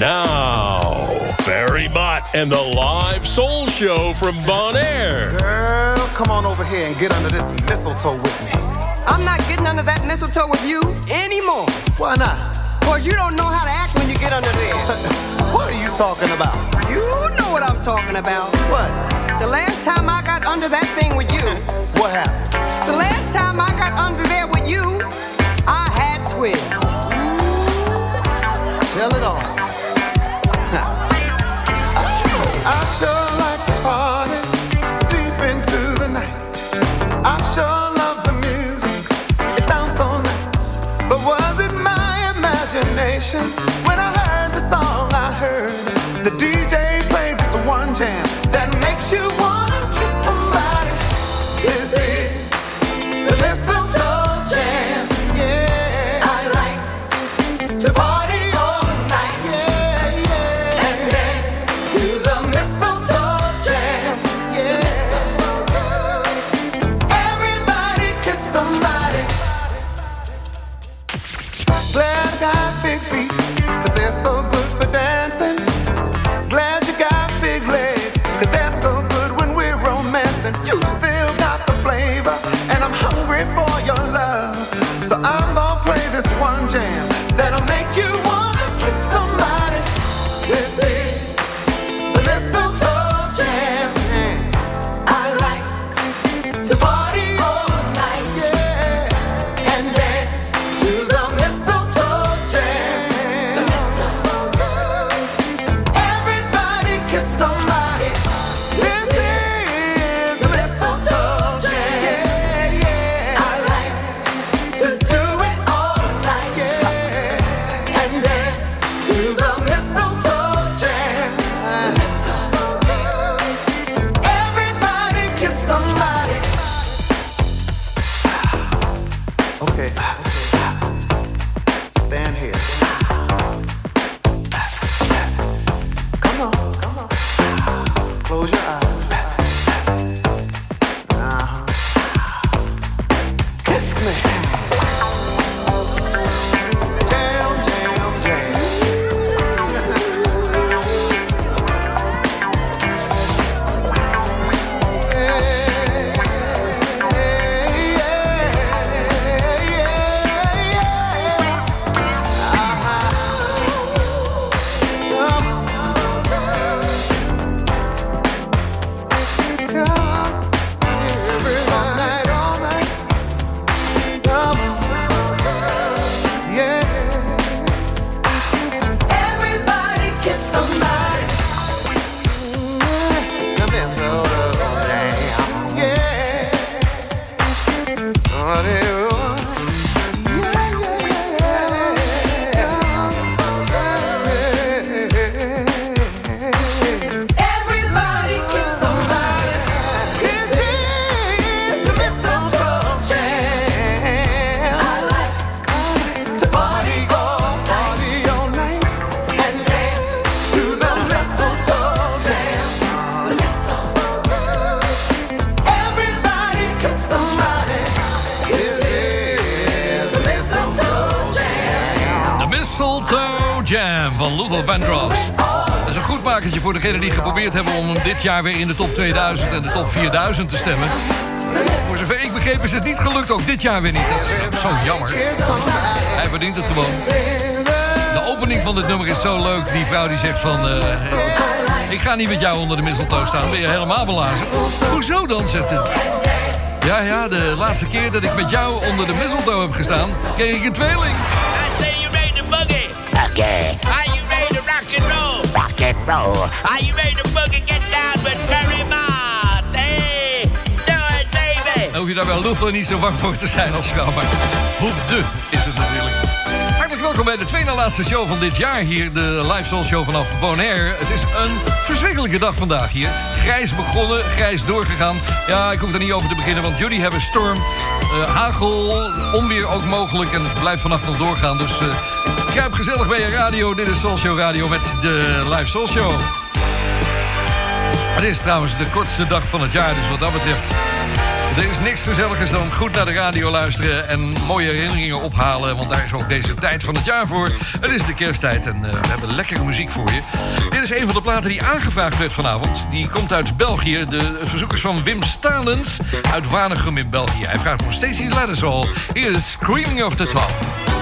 now, Barry Mott and the live soul show from Bon Air. Girl, come on over here and get under this mistletoe with me. I'm not getting under that mistletoe with you anymore. Why not? Cause you don't know how to act when you get under there. what are you talking about? You know what I'm talking about. What? The last time I got under that thing with you. what happened? The last time I got under there with you, I had twins. Tell it all. Jam van Luther Vandross. Dat is een goed makertje voor degenen die geprobeerd hebben... om dit jaar weer in de top 2000 en de top 4000 te stemmen. Voor zover ik begreep is het niet gelukt, ook dit jaar weer niet. Dat is, zo jammer. Hij verdient het gewoon. De opening van dit nummer is zo leuk. Die vrouw die zegt van... eh, ik ga niet met jou onder de mistletoe staan. Ben je helemaal belazen? Hoezo dan, zegt hij. Ja, ja, de laatste keer dat ik met jou onder de mistletoe heb gestaan... kreeg ik een tweeling. I say you to boogie. Okay, and roll. Are you ready to boogie? Get down with Barry Mott. Hey, do it, baby. Dan hoef je daar wel Luther niet zo bang voor te zijn als vrouw. Maar hoe de is het natuurlijk. Hartelijk welkom bij de tweede laatste show van dit jaar hier. De live soul show vanaf Bonaire. Het is een verschrikkelijke dag vandaag hier. Grijs begonnen, grijs doorgegaan. Ja, ik hoef er niet over te beginnen, want jullie hebben storm. eh, hagel, onweer ook mogelijk. En het blijft vannacht nog doorgaan. Dus eh kruip gezellig bij je radio. Dit is Soul Radio met de live soul. Het is trouwens de kortste dag van het jaar, dus wat dat betreft Er is niks gezelligers dan goed naar de radio luisteren en mooie herinneringen ophalen. Want daar is ook deze tijd van het jaar voor. Het is de kersttijd en uh, we hebben lekkere muziek voor je. Dit is een van de platen die aangevraagd werd vanavond. Die komt uit België. De verzoekers van Wim Stalens uit Wanegem in België. Hij vraagt nog steeds die letters al. Hier is Screaming of the Top.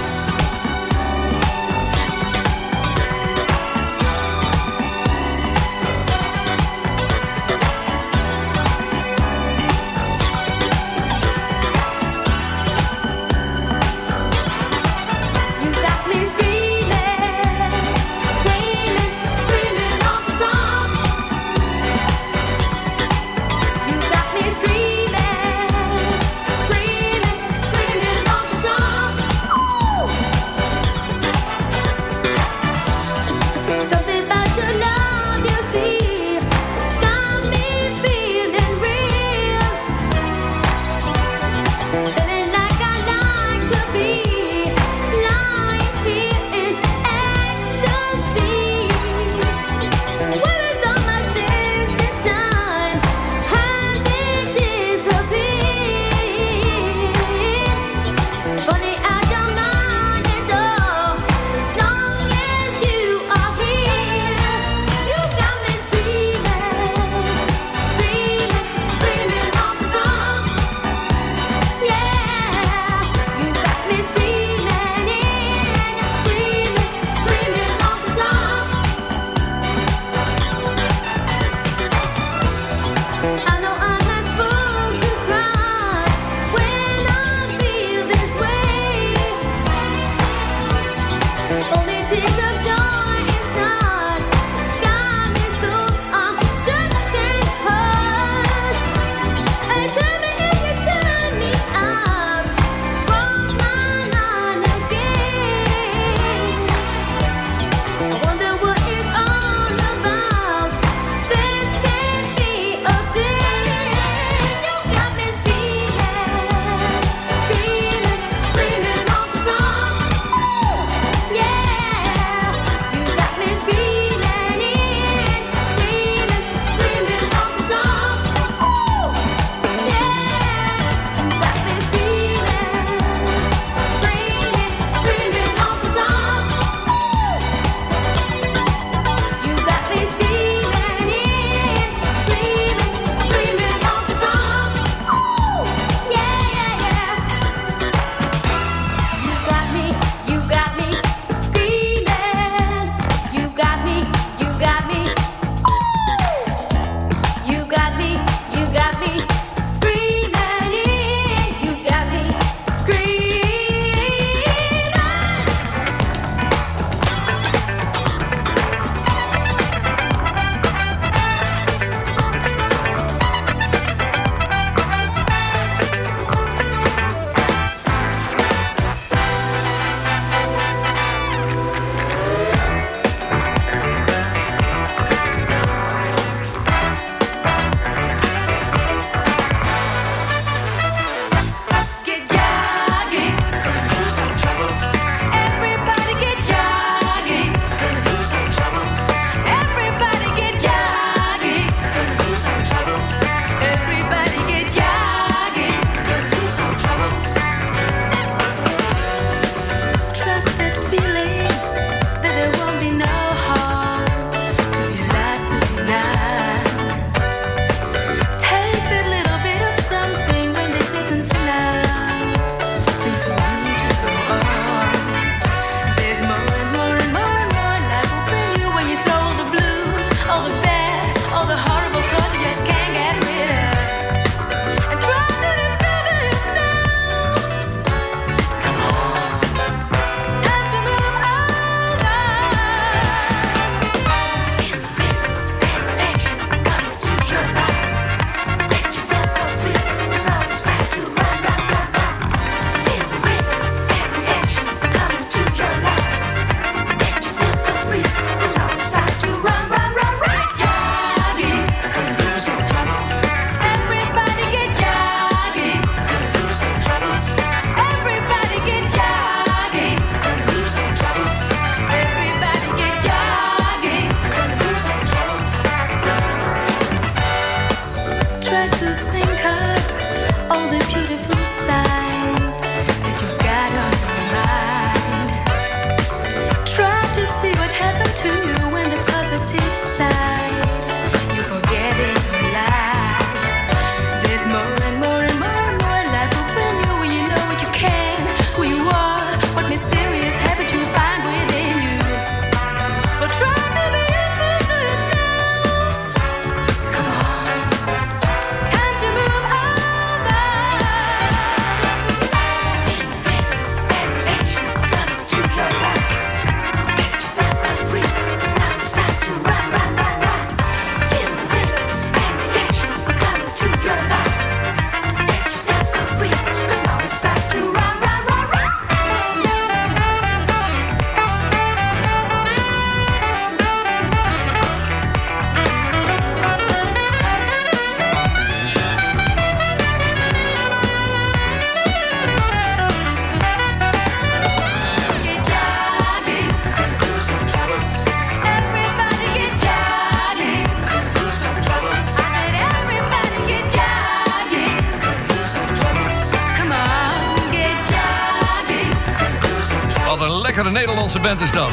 Lekkere Nederlandse band is dat.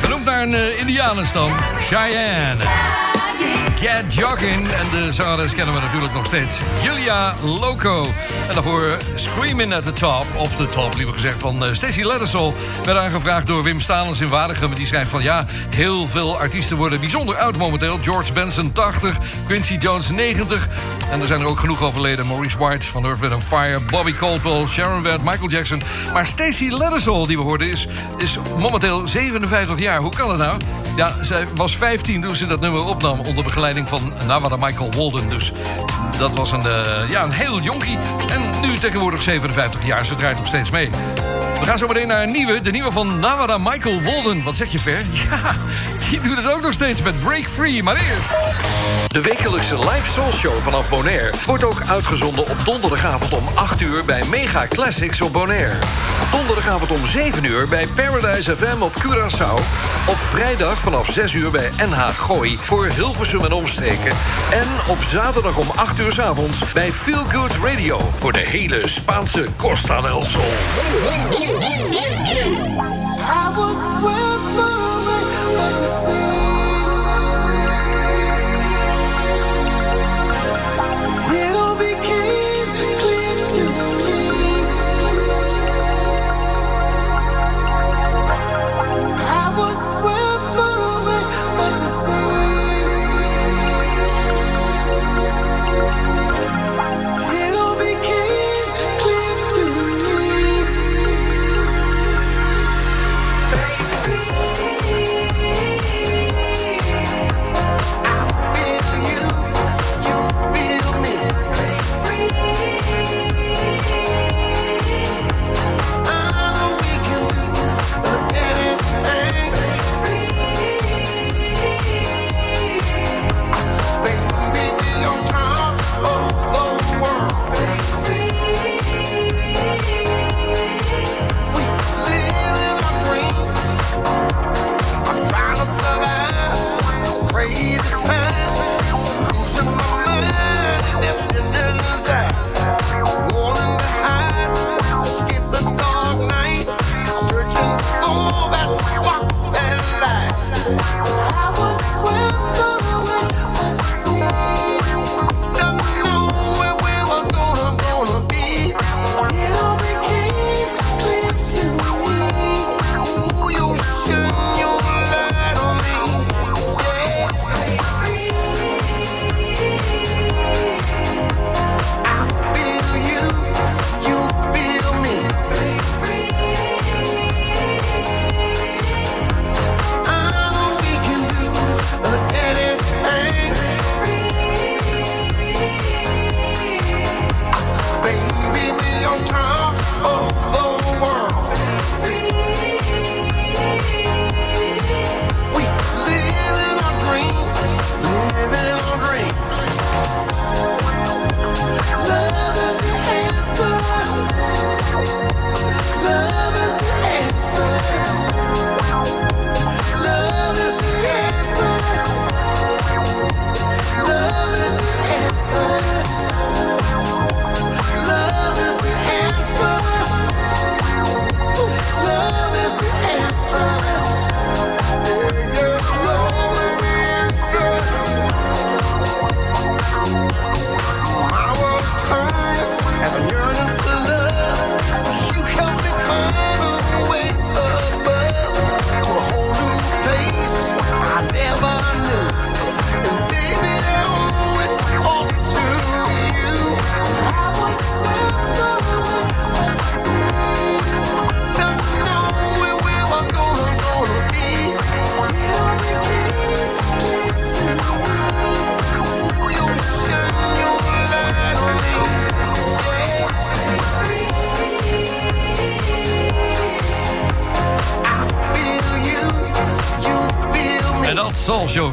Genoemd naar een eh, indianenstam, Cheyenne. Get Jogging. En de zangeres kennen we natuurlijk nog steeds. Julia Loco. En daarvoor Screaming at the Top. Of the Top, liever gezegd, van uh, Stacey Lettersol. Werd aangevraagd door Wim Stalens in Waregem. Die schrijft van ja, heel veel artiesten worden bijzonder oud momenteel. George Benson 80, Quincy Jones 90. En er zijn er ook genoeg overleden. Maurice White van Earth, Wind Fire, Bobby Caldwell, Sharon Webb, Michael Jackson. Maar Stacey Lettersol, die we hoorden, is, is momenteel 57 jaar. Hoe kan het nou? Ja, zij was 15 toen ze dat nummer opnam... onder begeleiding van Nawada Michael Walden. Dus dat was een, eh, ja, een heel jonkie. En nu tegenwoordig 57 jaar. Ze draait nog steeds mee. We gaan zo meteen naar een nieuwe. De nieuwe van Nawada Michael Walden. Wat zeg je, Ver? Ja, die doet het ook nog steeds met Break Free. Maar eerst... De wekelijkse live soul show vanaf Bonaire... wordt ook uitgezonden op donderdagavond om 8 uur... bij Mega Classics op Bonaire. Donderdagavond om 7 uur bij Paradise FM op Curaçao. Op vrijdag vanaf 6 uur bij NH Gooi voor Hilversum en En op zaterdag om 8 uur 's avonds bij Feel Good Radio... voor de hele Spaanse Costa del Sol.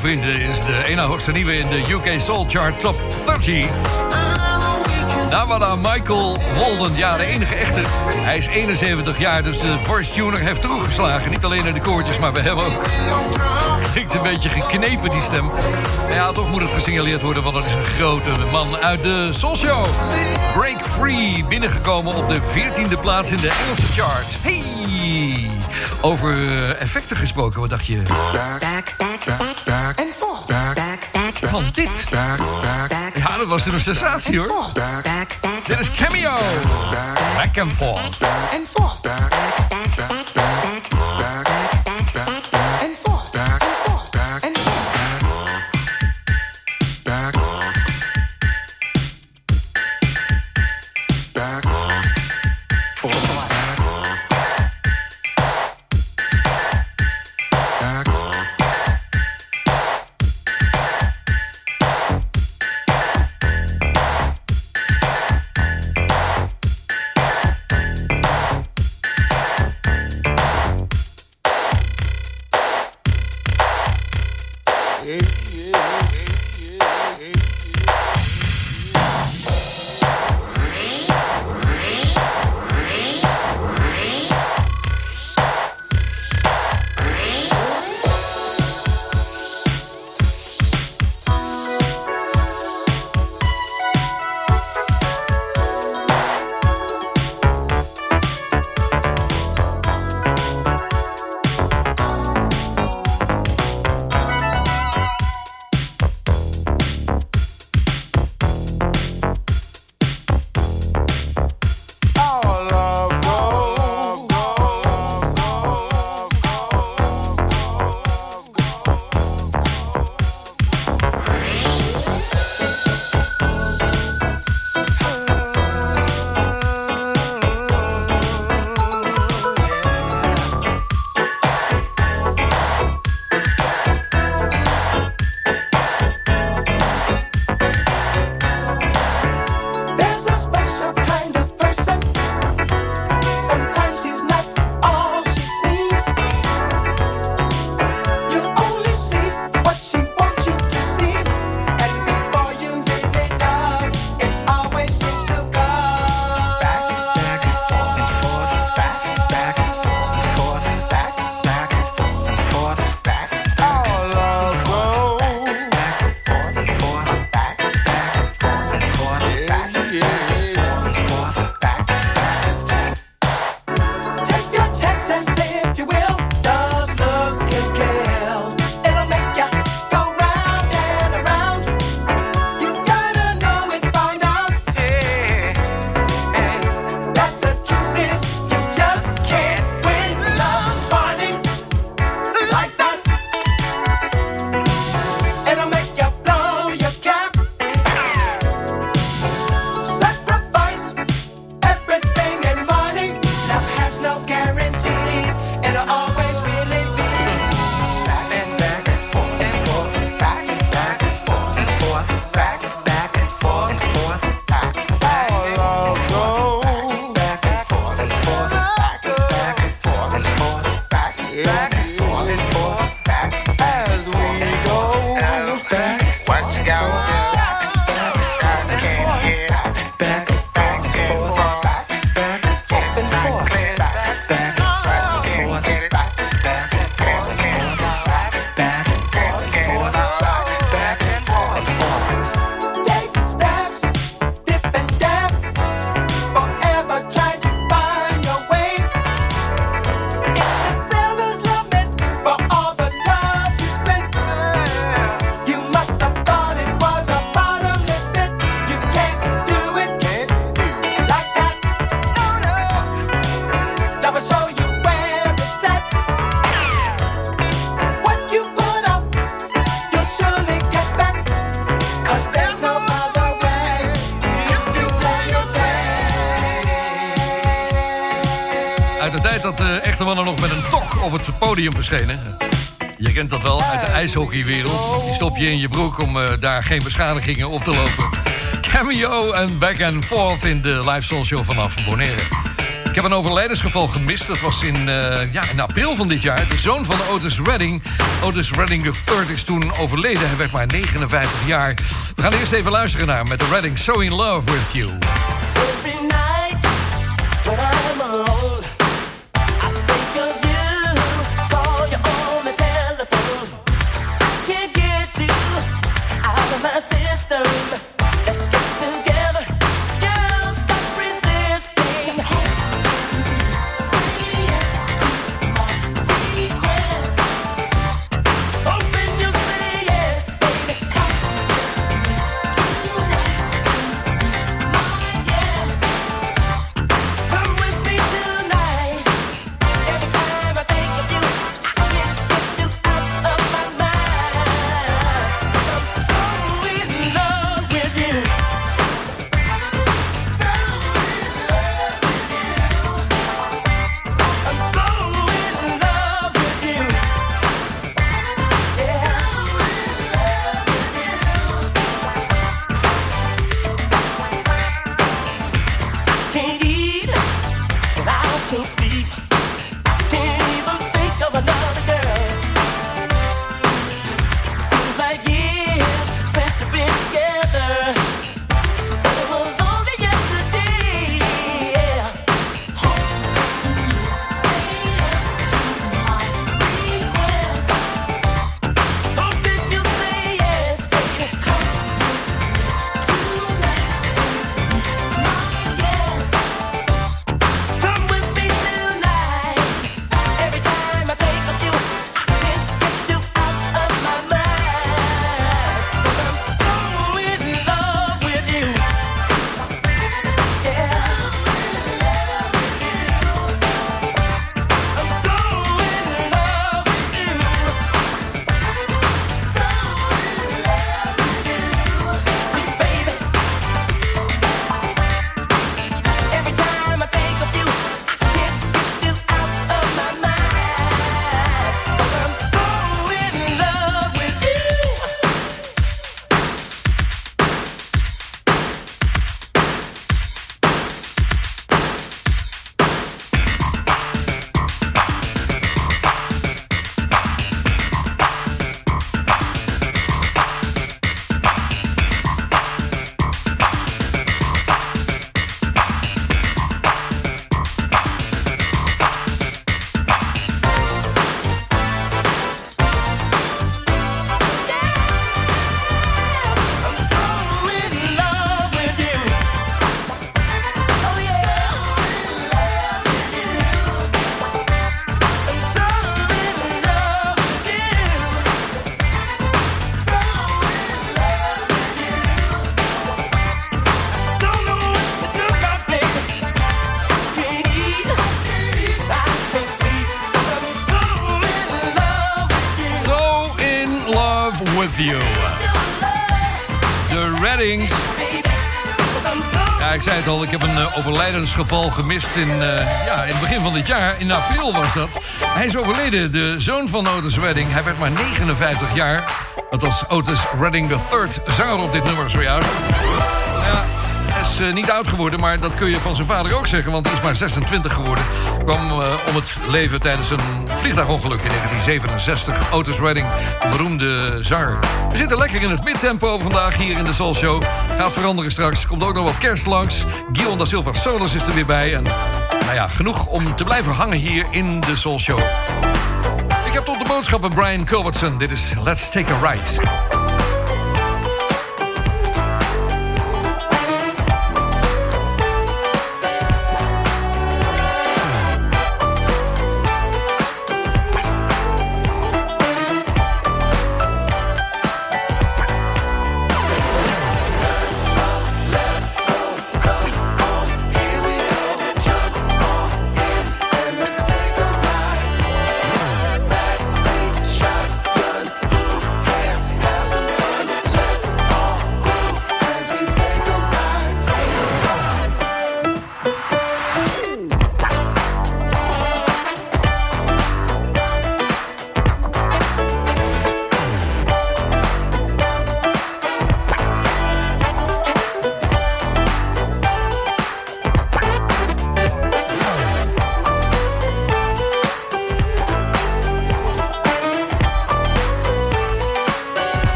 vrienden, is de ene hoogste nieuwe in de UK Soul Chart Top 30. Daar Nawala Michael Walden, ja, de enige echte. Hij is 71 jaar, dus de voice tuner heeft teruggeslagen. Niet alleen in de koortjes, maar we hebben ook. Klinkt een beetje geknepen, die stem. Ja, toch moet het gesignaleerd worden, want dat is een grote man uit de Soul Show. Break Free, binnengekomen op de 14e plaats in de Engelse chart. Hey! Over eh, effecten gesproken, wat dacht je? back, en back, Back, back, van dit. Ja, dat was een back, hoor. Dit is Cameo. Back and forth. En back, podium verschenen. Je kent dat wel uit de ijshockeywereld. Oh. Die stop je in je broek om eh, daar geen beschadigingen op te lopen. Cameo en back and forth in de live soulshow vanaf Bonaire. Ik heb een overlijdensgeval gemist. Dat was in, eh, ja, in april van dit jaar. De zoon van Otis Redding, Otis Redding III, is toen overleden. Hij werd maar 59 jaar. We gaan eerst even luisteren naar met de Redding So In Love With You. Ik heb een eh, overlijdensgeval gemist in, eh, ja, in het begin van dit jaar. In april was dat. Hij is overleden, de zoon van Otis Redding. Hij werd maar 59 jaar. Dat was Otis Redding III, zanger op dit nummer zojuist. Ja, hij is eh, niet oud geworden, maar dat kun je van zijn vader ook zeggen... want hij is maar 26 geworden. Kwam om het leven tijdens een vliegtuigongeluk in 1967. Otis Redding, beroemde zanger. We zitten lekker in het midtempo vandaag hier in de Soul Show. Gaat veranderen straks. Komt ook nog wat kerst langs. Guillaume da Silva Solis is er weer bij. En nou ja, genoeg om te blijven hangen hier in de Soul Show. Ik heb tot de boodschappen Brian Culbertson. Dit is Let's Take a Ride.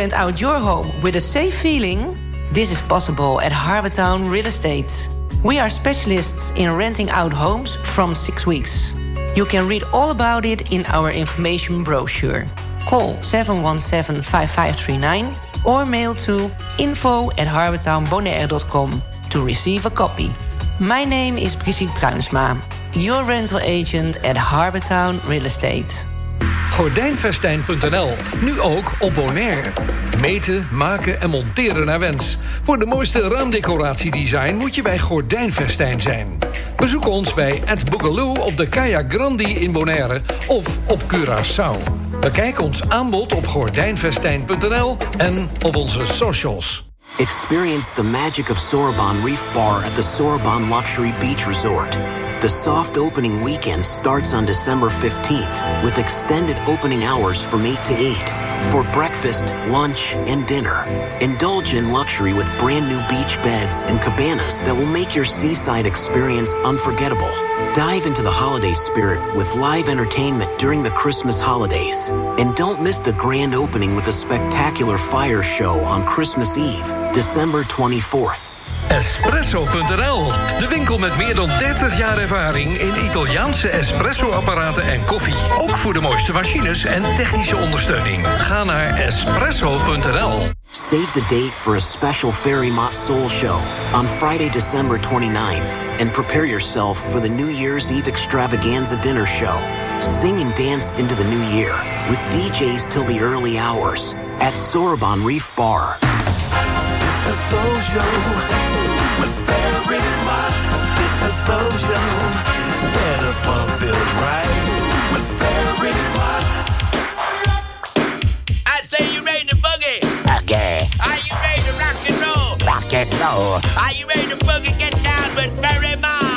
Rent out your home with a safe feeling? This is possible at Harbortown Real Estate. We are specialists in renting out homes from six weeks. You can read all about it in our information brochure. Call 717-5539 or mail to info at harbortownbonaire.com to receive a copy. My name is Brigitte Bruinsma, your rental agent at Harbortown Real Estate. Gordijnvestijn.nl, nu ook op Bonaire. Meten, maken en monteren naar wens. Voor de mooiste raamdecoratiedesign moet je bij Gordijnvestijn zijn. Bezoek ons bij At Boogaloo op de Kaya Grandi in Bonaire of op Curaçao. Bekijk ons aanbod op gordijnvestijn.nl en op onze socials. Experience the magic of Sorbonne Reef Bar at the Sorbonne Luxury Beach Resort. The soft opening weekend starts on December 15th with extended opening hours from 8 to 8 for breakfast, lunch, and dinner. Indulge in luxury with brand new beach beds and cabanas that will make your seaside experience unforgettable. Dive into the holiday spirit with live entertainment during the Christmas holidays. And don't miss the grand opening with a spectacular fire show on Christmas Eve, December 24th. Espresso.nl, de winkel met meer dan 30 jaar ervaring in Italiaanse espresso-apparaten en koffie. Ook voor de mooiste machines en technische ondersteuning. Ga naar espresso.nl. Save the date for a special Ferry Mott Soul Show on Friday, December 29th, and prepare yourself for the New Year's Eve extravaganza dinner show. Sing and dance into the new year with DJs till the early hours at Sorbonne Reef Bar. It's the Soul Show. It's the Soul where the fun feels right with Ferry Mott. I say you ready to boogie. Okay, Are you ready to rock and roll? rock and roll. Are you ready to boogie? Get down with Barry Mott.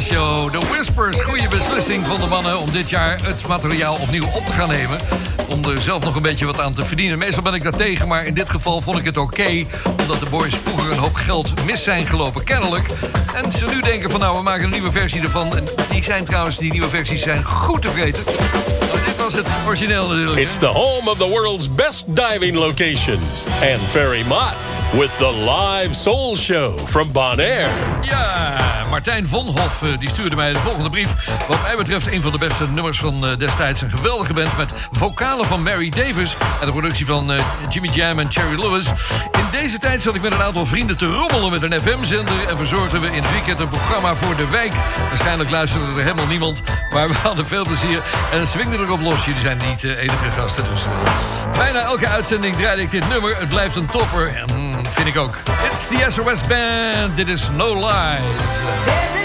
Soul Show. De Whispers, goede beslissing van de mannen... om dit jaar het materiaal opnieuw op te gaan nemen. Om er zelf nog een beetje wat aan te verdienen. Meestal ben ik daar tegen, maar in dit geval vond ik het oké... omdat de boys vroeger een hoop geld mis zijn gelopen, kennelijk. En ze nu denken van nou, we maken een nieuwe versie ervan. En die zijn trouwens, die nieuwe versies zijn goed te vreten. Maar dit was het origineel natuurlijk. It's the home of the world's best diving locations. And Ferry Mott with the live soul show from Bonaire. Ja, Martijn Vonhoff eh, die stuurde mij de volgende brief. Wat mij betreft een van de beste nummers van eh, destijds. Een geweldige band met vocalen van Mary Davis... en de productie van eh, Jimmy Jam en Cherry Lewis. In deze tijd zat ik met een aantal vrienden te rommelen met een FM-zender... en verzorgden we in het weekend een programma voor de wijk. Waarschijnlijk luisterde er helemaal niemand, maar we hadden veel plezier... en swingden erop los. Jullie zijn niet de enige gasten, dus... bijna elke uitzending draaide ik dit nummer. Het blijft een topper en vind ik ook. It's the SOS Band, dit is No Lies.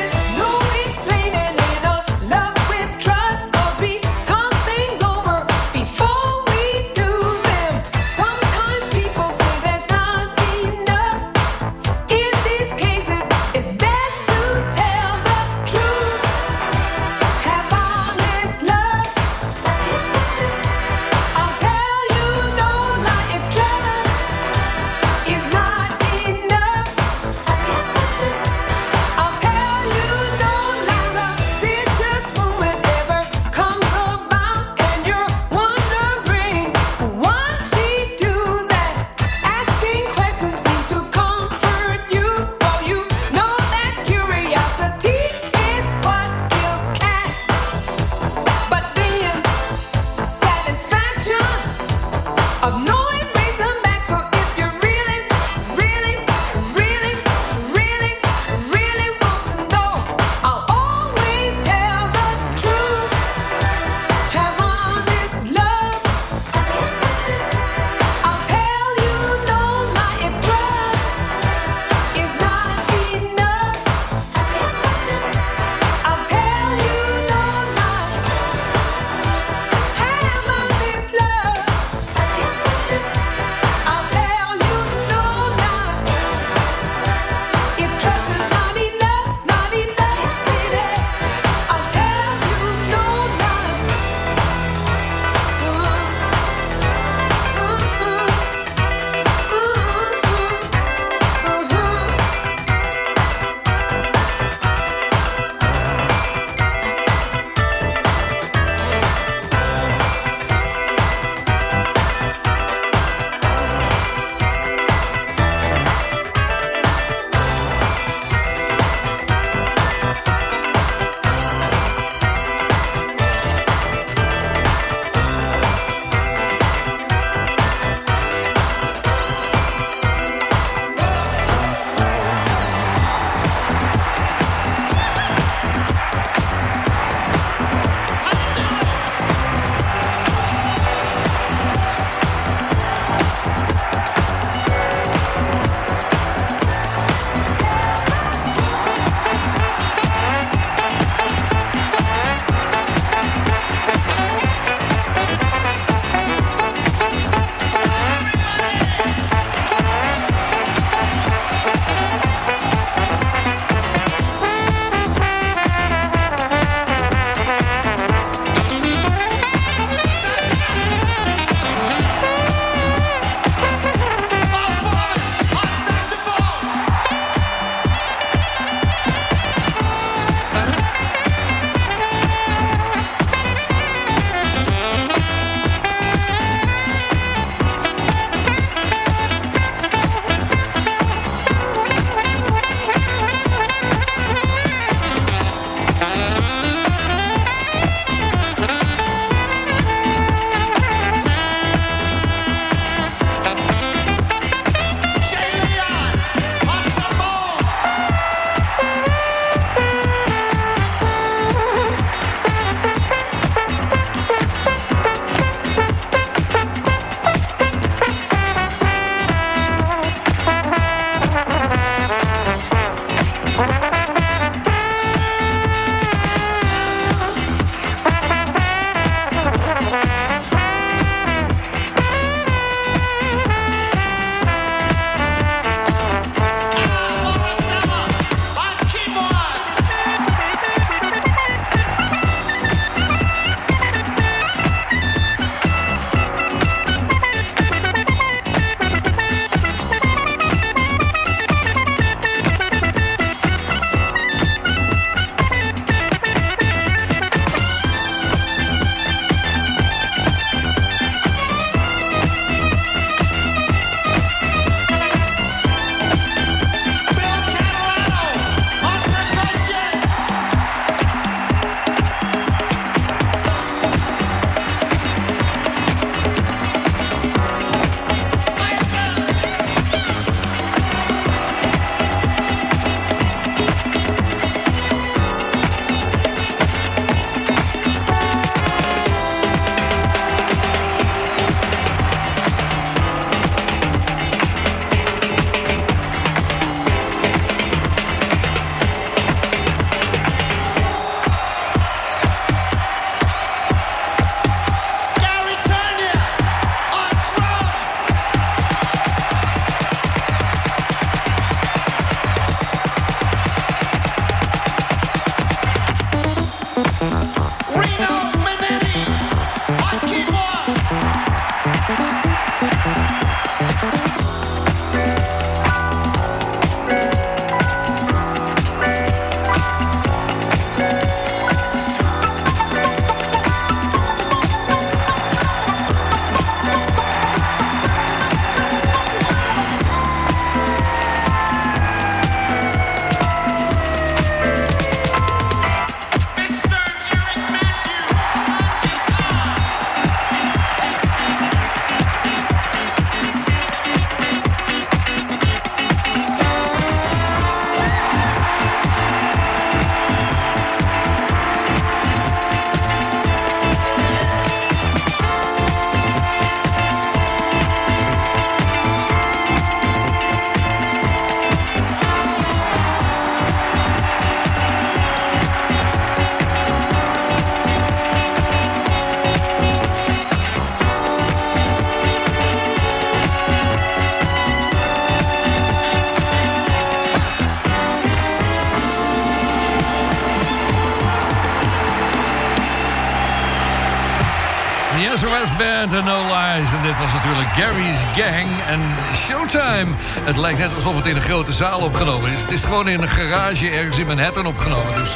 En No Lies. En dit was natuurlijk Gary's Gang en Showtime. Het lijkt net alsof het in een grote zaal opgenomen is. Het is gewoon in een garage ergens in Manhattan opgenomen. Dus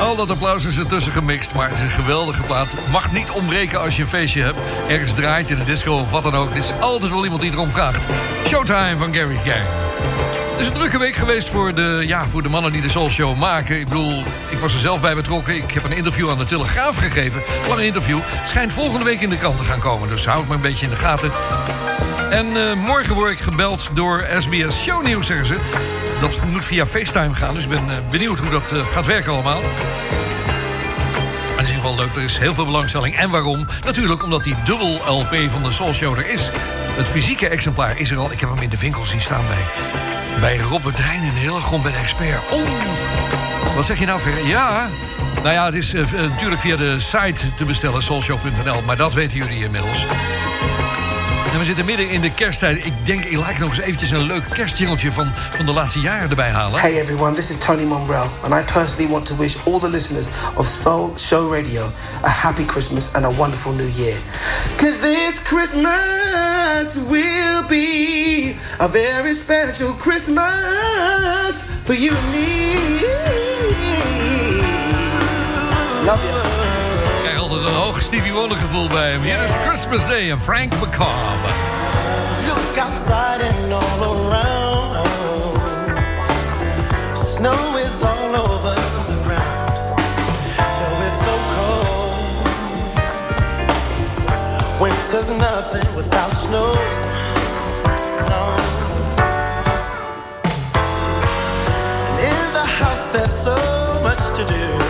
al dat applaus is ertussen gemixt. Maar het is een geweldige plaat. Mag niet ontbreken als je een feestje hebt. Ergens draait in de disco of wat dan ook. Het is altijd wel iemand die erom vraagt. Showtime van Gary's Gang. Het is een drukke week geweest voor de, ja, voor de mannen die de Soul Show maken. Ik bedoel, ik was er zelf bij betrokken. Ik heb een interview aan de Telegraaf gegeven. Lang interview. Het schijnt volgende week in de krant te gaan komen. Dus houd me een beetje in de gaten. En eh, morgen word ik gebeld door SBS Shownieuws, zeggen ze. Dat moet via FaceTime gaan. Dus ik ben eh, benieuwd hoe dat eh, gaat werken allemaal. Is in ieder geval leuk. Er is heel veel belangstelling. En waarom? Natuurlijk omdat die dubbel LP van de Soul Show er is. Het fysieke exemplaar is er al. Ik heb hem in de winkel zien staan bij, bij Robert Drein in Hillegom bij de expert. Oh, wat zeg je nou, Ver? Ja, nou ja, het is eh, eh, natuurlijk via de site te bestellen, soulshow.nl. Maar dat weten jullie inmiddels. En we zitten midden in de kersttijd. Ik denk, ik laat nog eens eventjes een leuk kerstjingeltje van, van de laatste jaren erbij halen. Hey everyone, this is Tony Monbrell, and I personally want to wish all the listeners of Soul Show Radio a happy Christmas and a wonderful new year. Cause this Christmas will be a very special Christmas for you and me. Love you. Krijg altijd een hoog Stevie Wonder gevoel bij hem. Hier is Christmas Day en Frank McCobb. Look outside and all around. Snow Winter's nothing without snow. No. And in the house there's so much to do.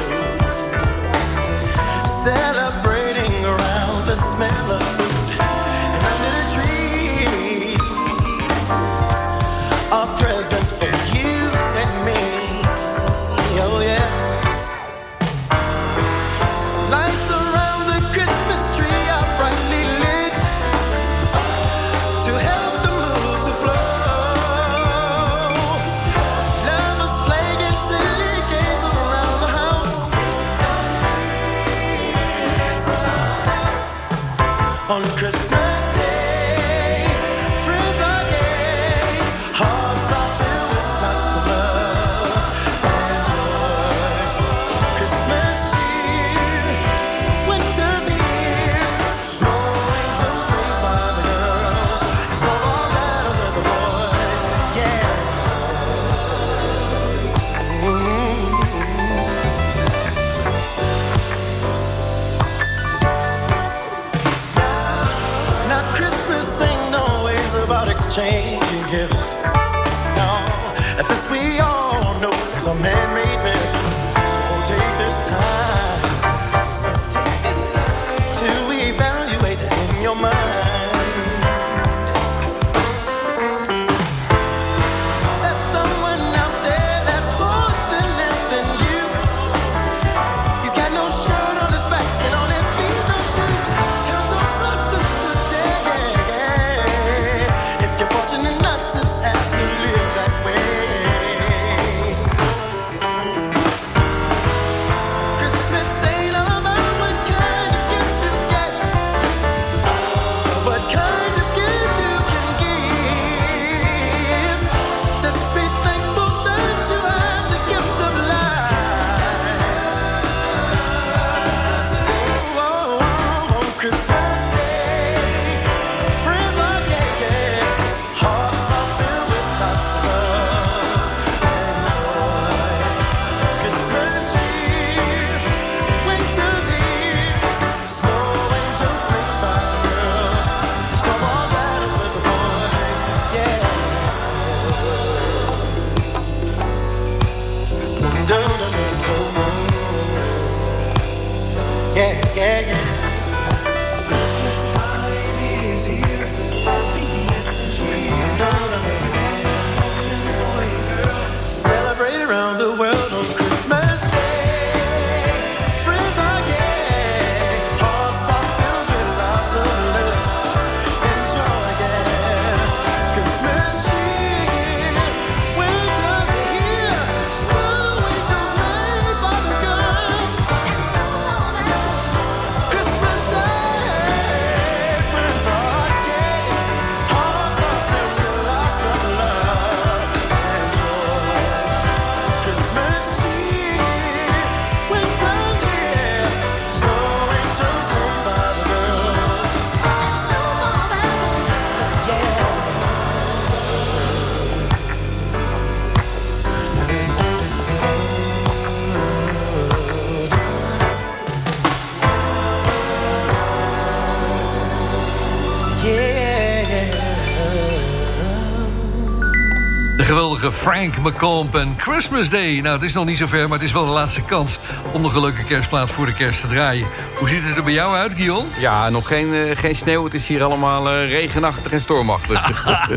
Geweldige Frank McComb en Christmas Day. Nou, het is nog niet zover, maar het is wel de laatste kans... om nog een leuke kerstplaat voor de kerst te draaien. Hoe ziet het er bij jou uit, Guillaume? Ja, nog geen, eh, geen sneeuw. Het is hier allemaal eh, regenachtig en stormachtig.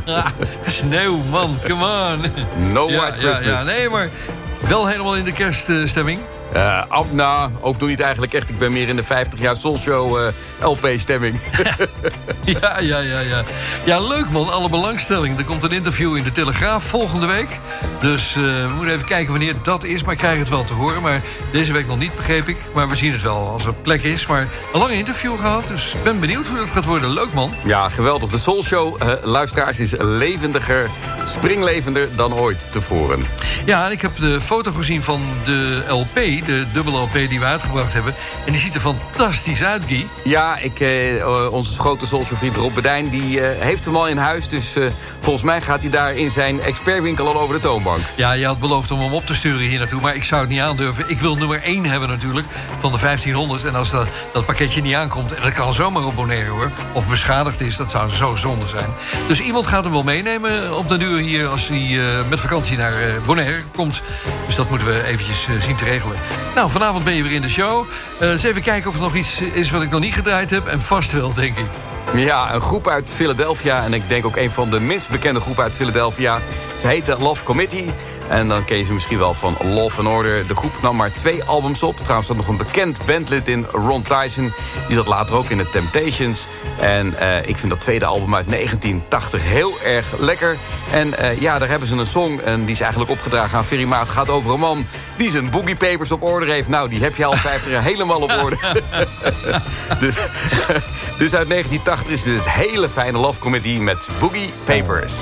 Sneeuw, man, come on. No ja, white ja, Christmas. ja, nee, maar wel helemaal in de kerststemming. Af- nou, ook nog niet eigenlijk echt. Ik ben meer in de 50 jaar Soul Show eh, LP-stemming. Ja, ja, ja, ja. Ja, leuk man, alle belangstelling. Er komt een interview in de Telegraaf volgende week. Dus eh, we moeten even kijken wanneer dat is. Maar ik krijg het wel te horen. Maar deze week nog niet, begreep ik. Maar we zien het wel als er plek is. Maar een lange interview gehad. Dus ben benieuwd hoe dat gaat worden. Leuk man. ja, geweldig. De Soul Show, eh, luisteraars, is levendiger, springlevender dan ooit tevoren. Ja, en ik heb de foto gezien van de LP. De dubbele LP die we uitgebracht hebben. En die ziet er fantastisch uit, Guy. Ja, ik, eh, eh, onze grote vriend Rob Bedijn, die eh, heeft hem al in huis. Dus eh, volgens mij gaat hij daar in zijn expertwinkel al over de toonbank. Ja, je had beloofd om hem op te sturen hier naartoe, maar ik zou het niet aandurven. Ik wil nummer 1 hebben natuurlijk, van de 1500. En als dat, dat pakketje niet aankomt, en dat kan zomaar op Bonaire hoor... of beschadigd is, dat zou zo zonde zijn. Dus iemand gaat hem wel meenemen op de duur hier... als hij eh, met vakantie naar eh, Bonaire komt. Dus dat moeten we eventjes eh, zien te regelen. Nou, vanavond ben je weer in de show. Eens even kijken of er nog iets is wat ik nog niet gedraaid heb. En vast wel, denk ik. Ja, een groep uit Philadelphia. En ik denk ook een van de minst bekende groepen uit Philadelphia. Ze heette Love Committee. En dan ken je ze misschien wel van Love and Order. De groep nam maar twee albums op. Trouwens zat nog een bekend bandlid in, Ron Tyson. Die zat later ook in de Temptations. En eh, ik vind dat tweede album uit 1980 heel erg lekker. En eh, ja, daar hebben ze een song. En die is eigenlijk opgedragen aan Ferry Maat. Het gaat over een man die zijn boogie papers op orde heeft. Nou, die heb je al 50 jaar helemaal op orde. dus, dus uit 1980 is dit het hele fijne Love Committee met Boogie Papers.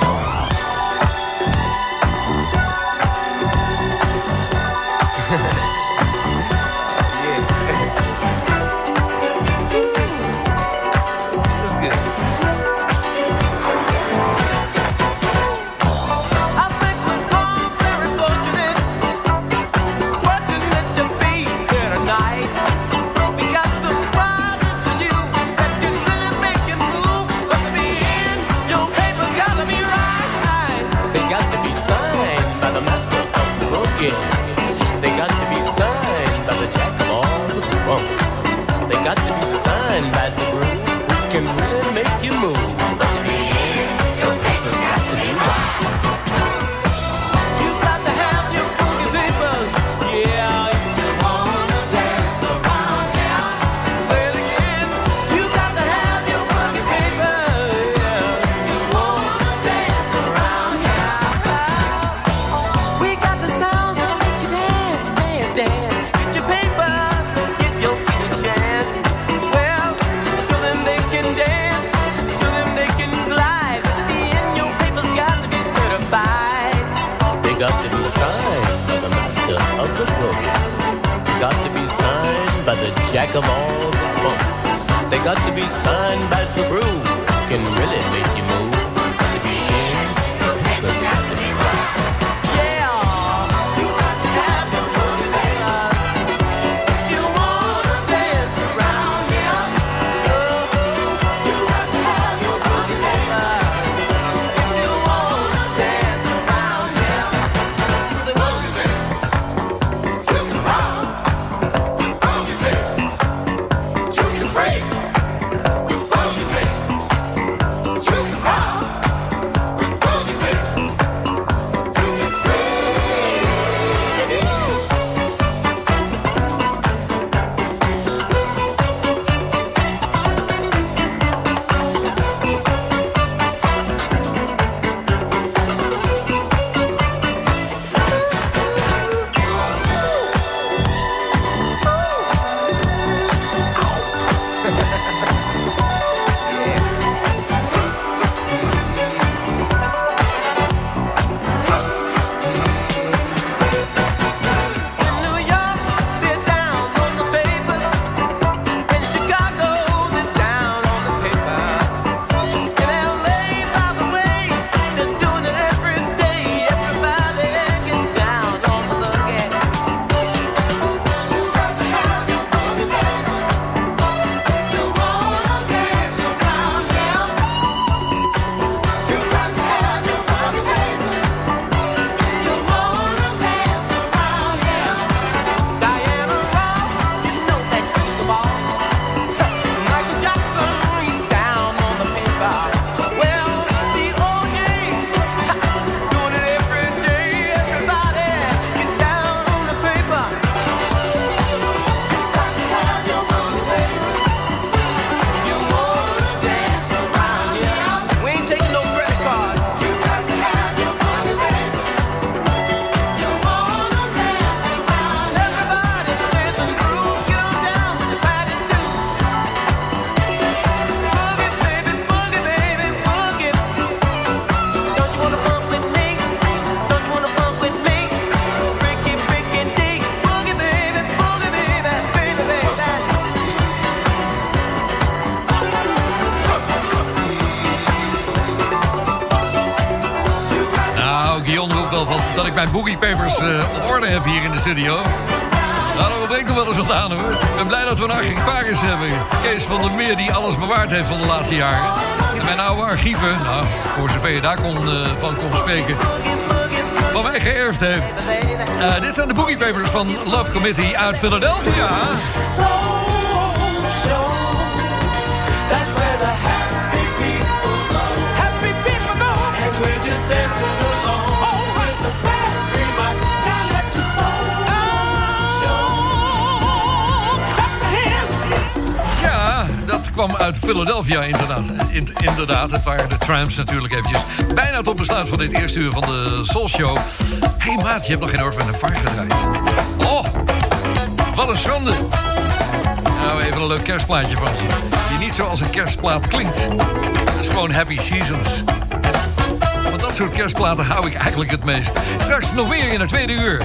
Mijn boogie papers eh, op orde heb hier in de studio. Nou, dat ontbreekt nog wel eens wat aan hoor. Ik ben blij dat we een archivaris hebben. Kees van der Meer die alles bewaard heeft van de laatste jaren. En mijn oude archieven, nou, voor zover je daar kon, eh, van kon spreken... van mij geërfd heeft. Eh, dit zijn de boogie papers van Love Committee uit Philadelphia. That's where the happy people go. Happy people go. And just kwam uit Philadelphia inderdaad. In- inderdaad, het waren de Tramps natuurlijk eventjes. Bijna tot besluit van dit eerste uur van de Soul Show. Hey, maat, je hebt nog geen Orphan en Fire gedraaid. Oh, wat een schande. Nou, even een leuk kerstplaatje van. Die niet zoals een kerstplaat klinkt. Dat is gewoon Happy Seasons. Van dat soort kerstplaten hou ik eigenlijk het meest. Straks nog meer in het tweede uur.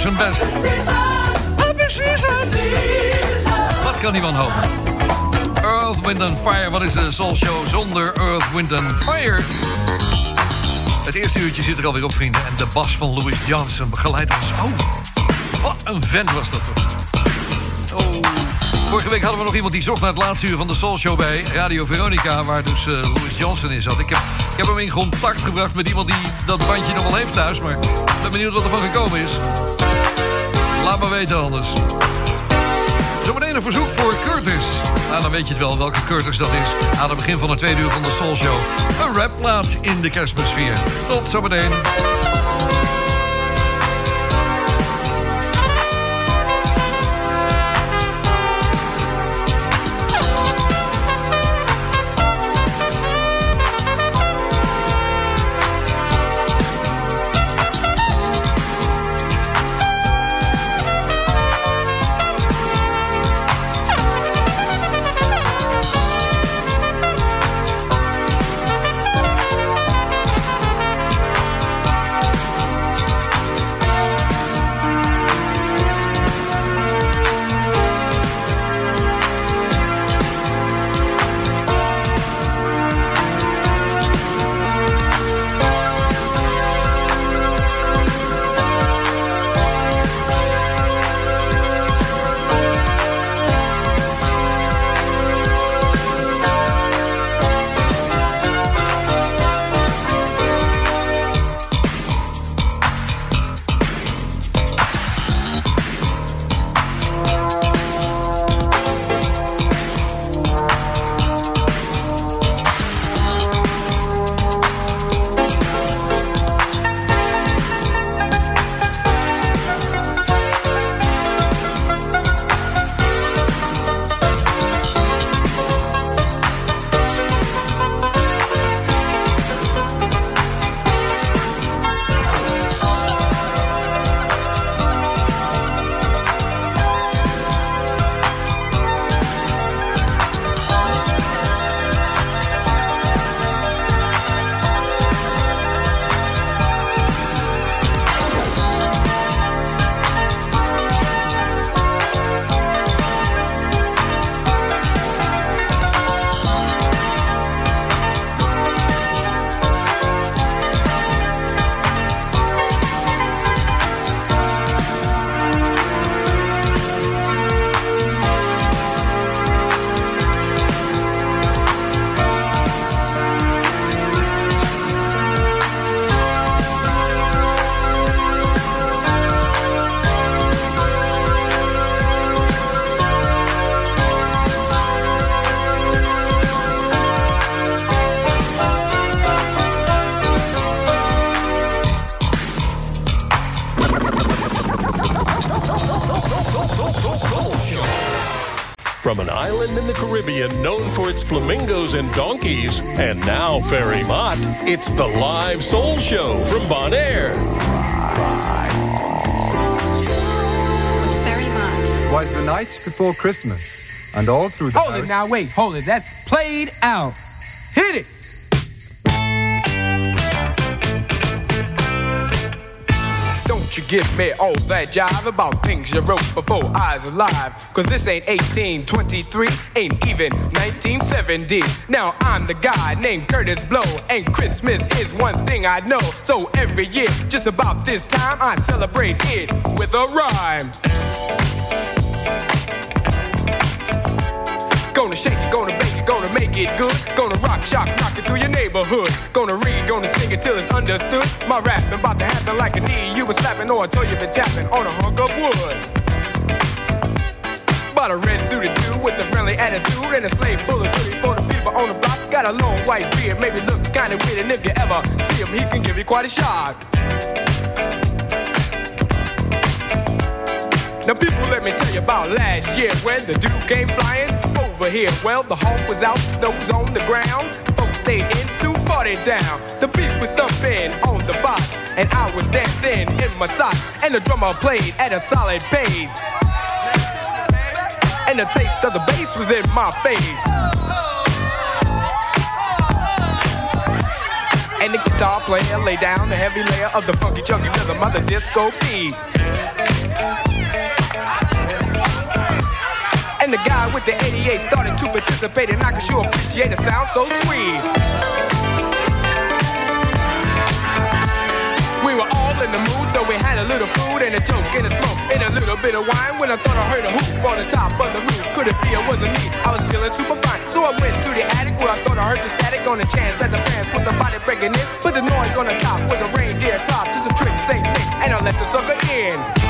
Zijn best. Happy Seasons! Wat kan hopen? Earth, Wind and Fire. Wat is de Soul Show zonder Earth, Wind and Fire? Het eerste uurtje zit er alweer op, vrienden. En de bas van Louis Johnson begeleidt ons. Oh, wat een vent was dat toch. Oh. Vorige week hadden we nog iemand die zocht naar het laatste uur van de Soul Show bij Radio Veronica... waar dus eh, Louis Johnson in zat. Ik heb, ik heb hem in contact gebracht met iemand die dat bandje nog wel heeft thuis... maar ik ben benieuwd wat er van gekomen is. Laat me weten anders. Zometeen een verzoek voor Curtis. Nou, dan weet je het wel welke Curtis dat is. Aan het begin van het tweede uur van de Soul Show. Een rapplaat in de kerstmisfeer. Tot zometeen. In Caribbean known for its flamingos and donkeys. And now, Ferry Mott, it's the live soul show from Bonaire. Very much. was the night before Christmas, and all through the Hold it now, wait, hold it. That's played out. Hit it. You give me all that jive about things you wrote before I was alive. Cause this ain't 1823, ain't even 1970. Now I'm the guy named Curtis Blow, and Christmas is one thing I know. So every year, just about this time, I celebrate it with a rhyme. Gonna shake it, gonna bake it, gonna make it good. Gonna rock, shock, rock it through your neighborhood. Gonna read, gonna sing it till it's understood. My rap about to happen like a knee. You was slapping or I told you been tapping on a hunk of wood. Bought a red suited dude with a friendly attitude and a slave full of goodies for the people on the block. Got a long white beard, maybe looks kinda weird, and if you ever see him, he can give you quite a shock. Now people, let me tell you about last year when the dude came flying over here. Well, the hawk was out, snow was on the ground. Folks stayed in to party down. The beat was thumping on the box, and I was dancing in my socks. And the drummer played at a solid pace. And the taste of the bass was in my face. And the guitar player laid down the heavy layer of the funky chunky rhythm of the disco beat. And the guy with the 88 started to participate, and I can sure appreciate it sound so sweet. We were all in the mood, so we had a little food and a joke and a smoke and a little bit of wine. When I thought I heard a hoop on the top of the roof, could it be it wasn't me? I was feeling super fine, so I went to the attic where I thought I heard the static on the chance that the fans was somebody breaking in. But the noise on the top was a reindeer top, just a trick, same thing, and I let the sucker in.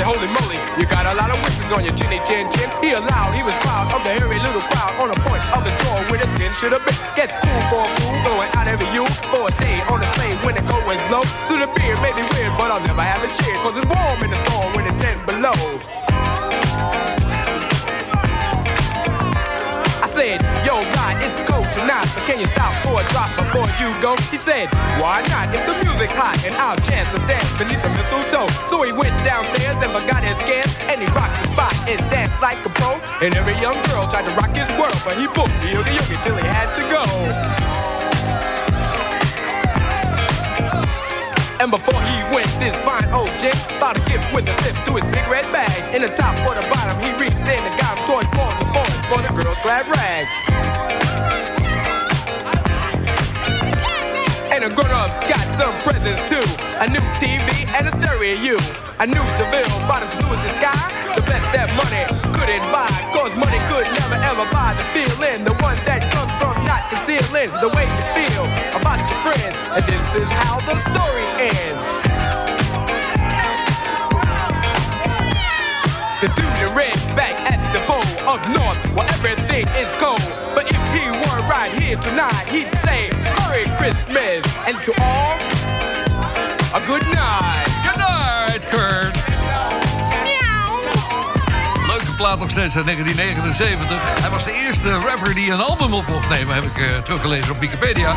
Said, holy moly, you got a lot of whiskers on your chinny chin chin. He allowed, he was proud of the hairy little crowd on the point of the jaw where the skin should have been. Gets cool for a fool, going out every you for a day on the sleigh when it goes low. To the beer may be weird, but I'll never have a cheer, cause it's warm in the storm when it's 10 below. Can you stop for a drop before you go? He said, why not? If the music's hot and I'll chance a dance beneath the mistletoe. So he went downstairs and forgot his scans, and he rocked the spot and danced like a pro. And every young girl tried to rock his world, but he booked the yogi yogi till he had to go. And before he went, this fine old gent bought a gift with a sip through his big red bag. In the top or the bottom, he reached in and got him toys for the boys for the girls' glad rag. And the grown-ups got some presents too. A new TV and a stereo. A new Seville, about as blue as the sky. The best that money couldn't buy. Cause money could never ever buy the feeling. The one that comes from not concealing the way you feel about your friends. And this is how the story ends. The dude in red's back at the bowl up north where everything is cold. But if he were right here tonight, he'd say Christmas and to all a good night. Good night, Kurt. Leuke plaat nog steeds uit 1979. Hij was de eerste rapper die een album op mocht nemen, heb ik eh, teruggelezen op Wikipedia.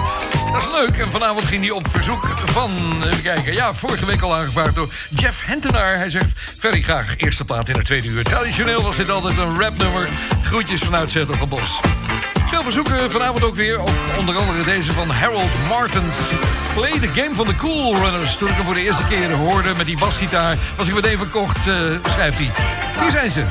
Dat is leuk. En vanavond ging hij op verzoek van, even kijken, ja, vorige week al aangevraagd door Jeff Hentenaar. Hij zegt, Ferry graag eerste plaat in de tweede uur. Traditioneel was dit altijd een rapnummer. Groetjes vanuit Zettelgebos. Veel verzoeken vanavond ook weer. Ook onder andere deze van Harold Martens. Play the game van de Cool Runners. Toen ik hem voor de eerste keer hoorde met die basgitaar... was ik meteen verkocht, eh, schrijft hij. Hier zijn ze.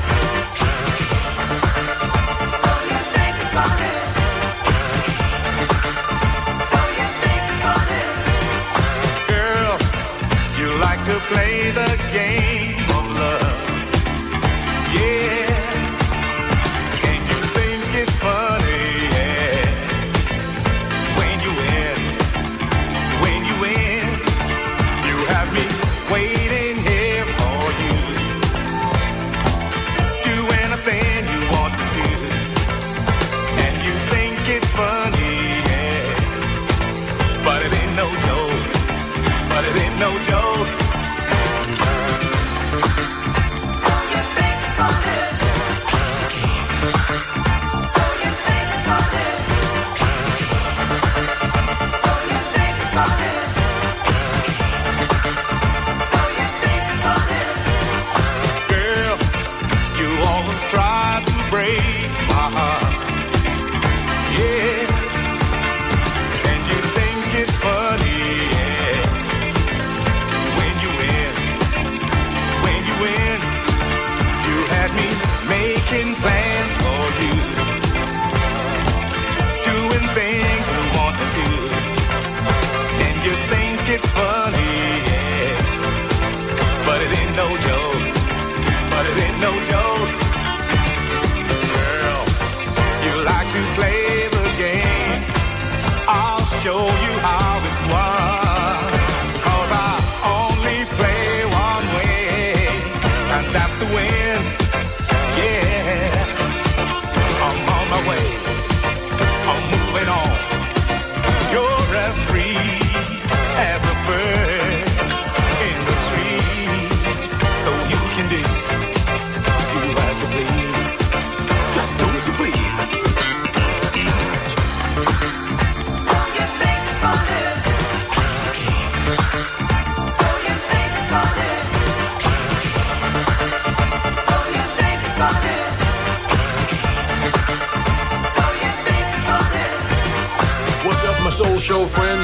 Girl, you like to play the game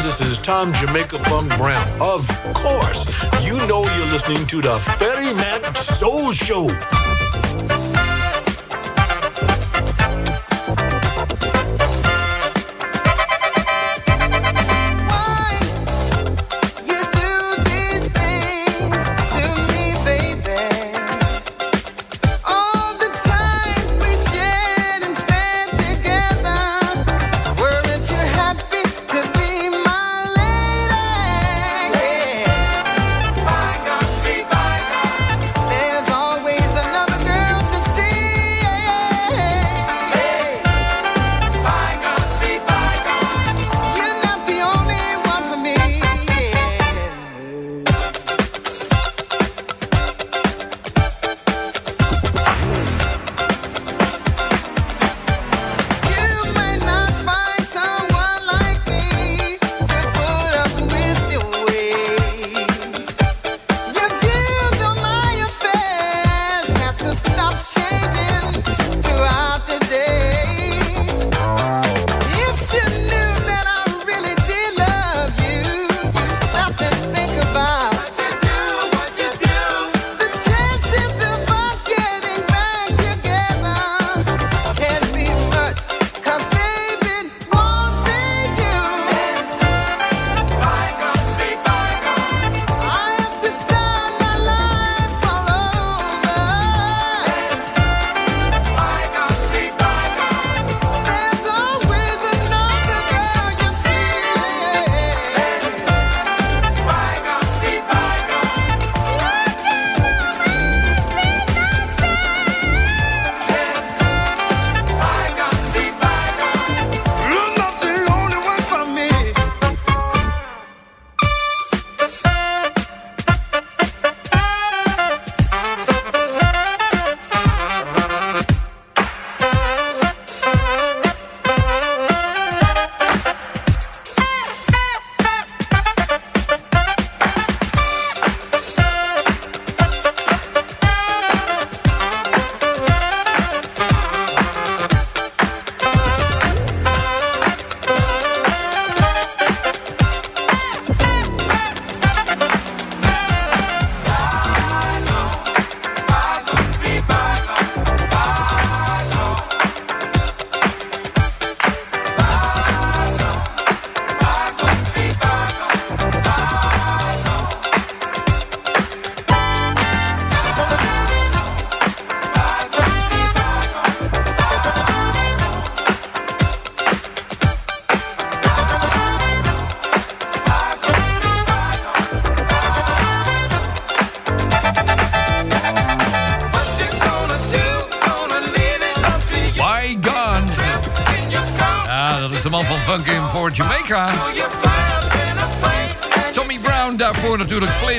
This is Tom Jamaica Funk Brown. Of course, you know you're listening to the Ferry Soul Show.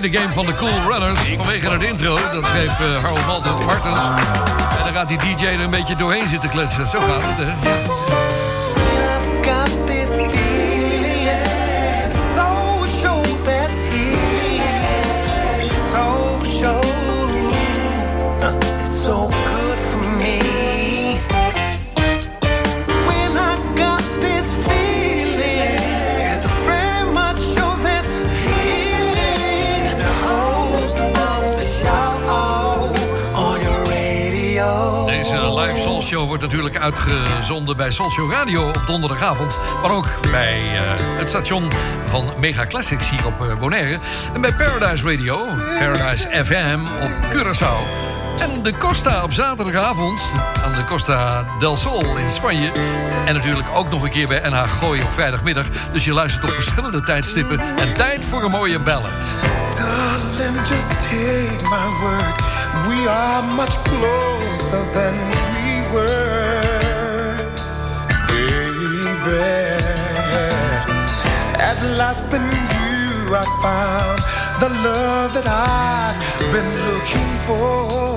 tweede game van de Cool Runners. Vanwege het intro, dat schreef uh, eh, Harold Martens. En dan gaat die DJ er een beetje doorheen zitten kletsen. Zo gaat het, hè? Uitgezonden bij Soulshow Radio op donderdagavond. Maar ook bij eh, het station van Mega Classics hier op eh, Bonaire. En bij Paradise Radio, Paradise FM op Curaçao. En de Costa op zaterdagavond aan de Costa del Sol in Spanje. En natuurlijk ook nog een keer bij NH Gooi op vrijdagmiddag. Dus je luistert op verschillende tijdstippen. En tijd voor een mooie ballad. Darling, just take my word. We are much closer than we were, At last in you I found the love that I've been looking for,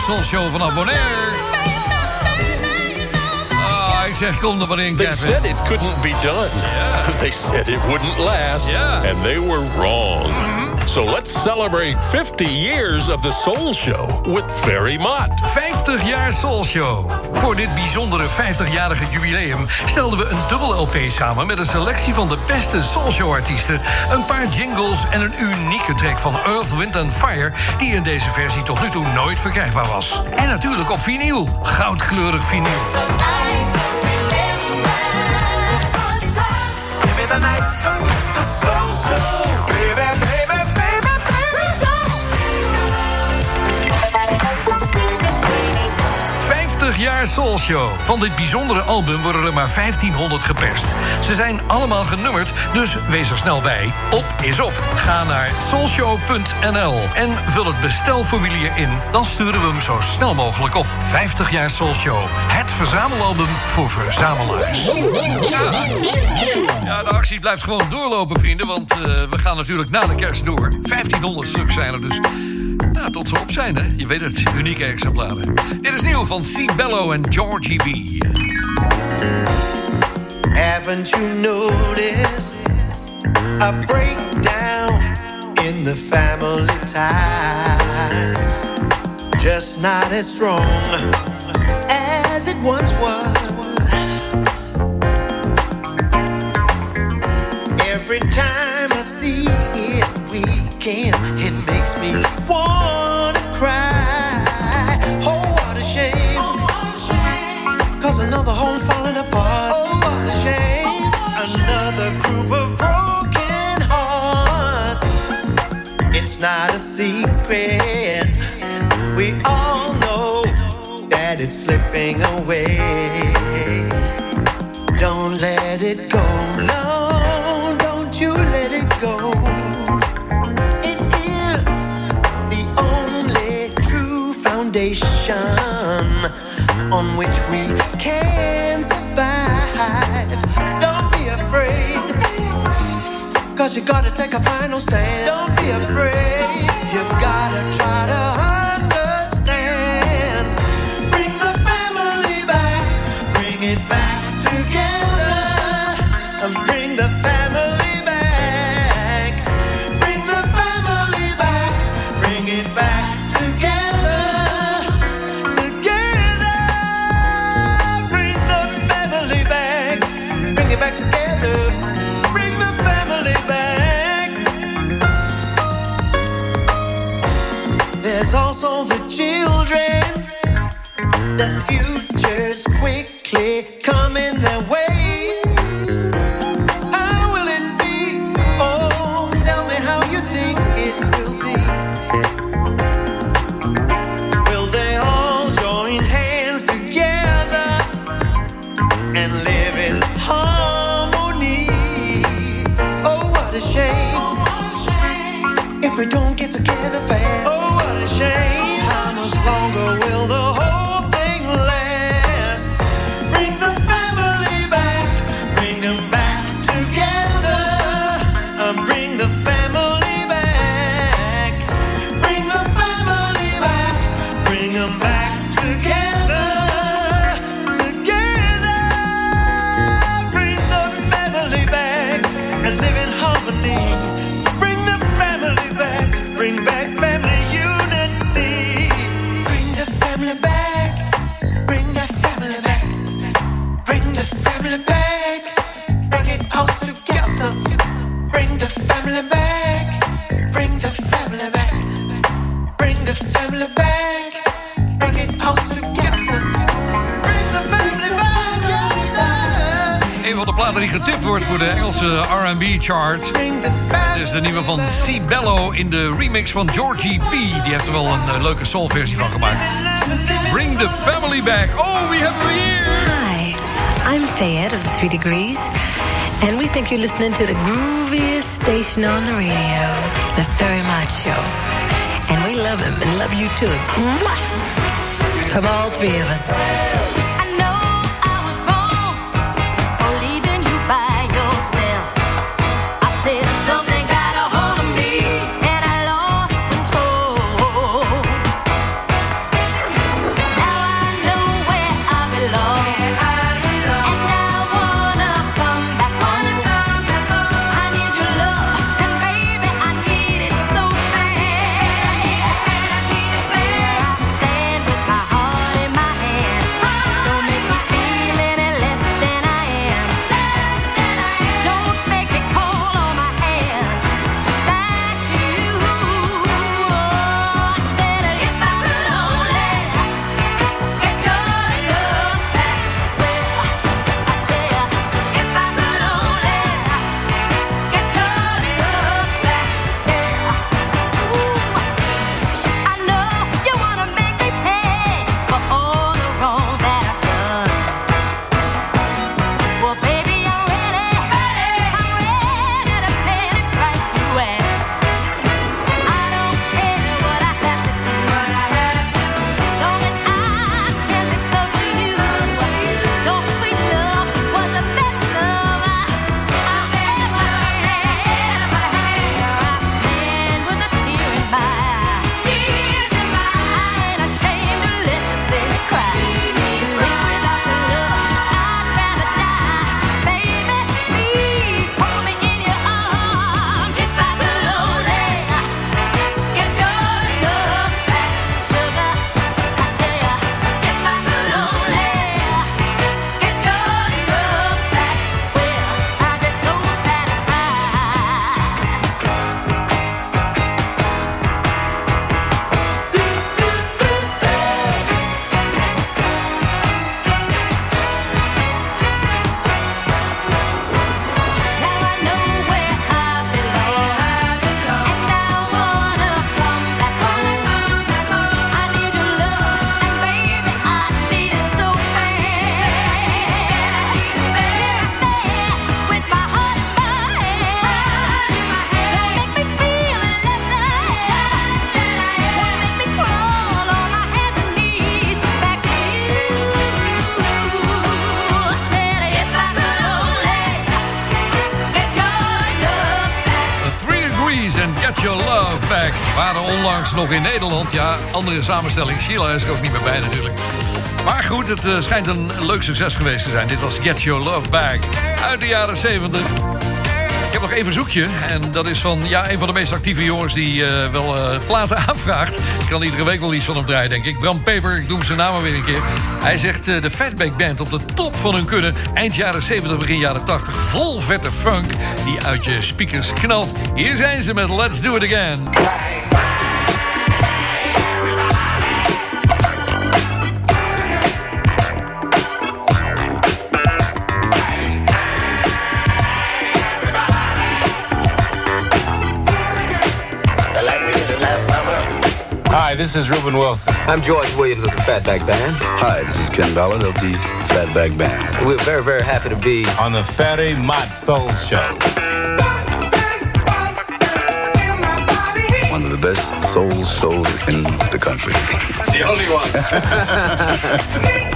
live soul show vanaf Bonaire. Ah, ik zeg, kom er maar in, They Kevin. said it couldn't be done. They said it wouldn't last. And they were wrong. So let's celebrate 50 years of the Soul Show with Ferry Mott. 50 jaar Soul Show. Voor dit bijzondere 50-jarige jubileum stelden we een dubbel LP samen met een selectie van de beste Soul Show artiesten, een paar jingles en een unieke track van Earth, Wind and Fire die in deze versie tot nu toe nooit verkrijgbaar was. En natuurlijk op vinyl, goudkleurig vinyl. Give me the night, baby. 50 jaar Soul Show. Van dit bijzondere album worden er maar 1500 geperst. Ze zijn allemaal genummerd, dus wees er snel bij. Op is op. Ga naar soulshow.nl en vul het bestelformulier in. Dan sturen we hem zo snel mogelijk op. 50 jaar Soul Show. Het verzamelalbum voor verzamelaars. Ja. ja, de actie blijft gewoon doorlopen, vrienden. Want eh, we gaan natuurlijk na de kerst door. 1500 stuks zijn er dus. Nou, tot ze op zijn, hè. Je weet het, unieke exemplaren. Dit is nieuw van C. Bello en Georgie B. Haven't you noticed a breakdown in the family ties? Just not as strong as it once was. Every time I see it weekend, it makes me wanna cry. Oh, what a shame. Cause another home falling apart. Oh, what a shame. Another group of broken hearts. It's not a secret. We all know that it's slipping away. Don't let it go. No, don't you let it go. On which we can survive. Don't be afraid, cause you gotta take a final stand. Don't be afraid, you've gotta try to The future's chart. Het is de nieuwe van C. Bello in de remix van Georgie P. Die heeft er wel een eh, leuke soulversie van gemaakt. Bring the family back. Oh, we have her here. Hi, I'm Fayette of the Three Degrees, and we think you're listening to the grooviest station on the radio, The Much Show. And we love him and love you too. Mwah! From all three of us. Nog in Nederland. Ja, andere samenstelling. Sheila is er ook niet meer bij natuurlijk. Maar goed, het eh, schijnt een leuk succes geweest te zijn. Dit was Get Your Love Back uit de jaren 70. Ik heb nog één verzoekje. En dat is van ja, een van de meest actieve jongens die eh, wel eh, platen aanvraagt. Ik kan iedere week wel iets van hem draaien, denk ik. Bram Peper, ik noem zijn naam weer een keer. Hij zegt de Fatback Band op de top van hun kunnen. Eind jaren 70, begin jaren 80. Vol vette funk die uit je speakers knalt. Hier zijn ze met Let's Do It Again. Hi, this is Ruben Wilson. I'm George Williams of the Fatback Band. Hi, this is Ken Ballard of the Fatback Band. We're very, very happy to be on the Fatty Mott Soul Show. One of the best soul shows in the country. It's the only one.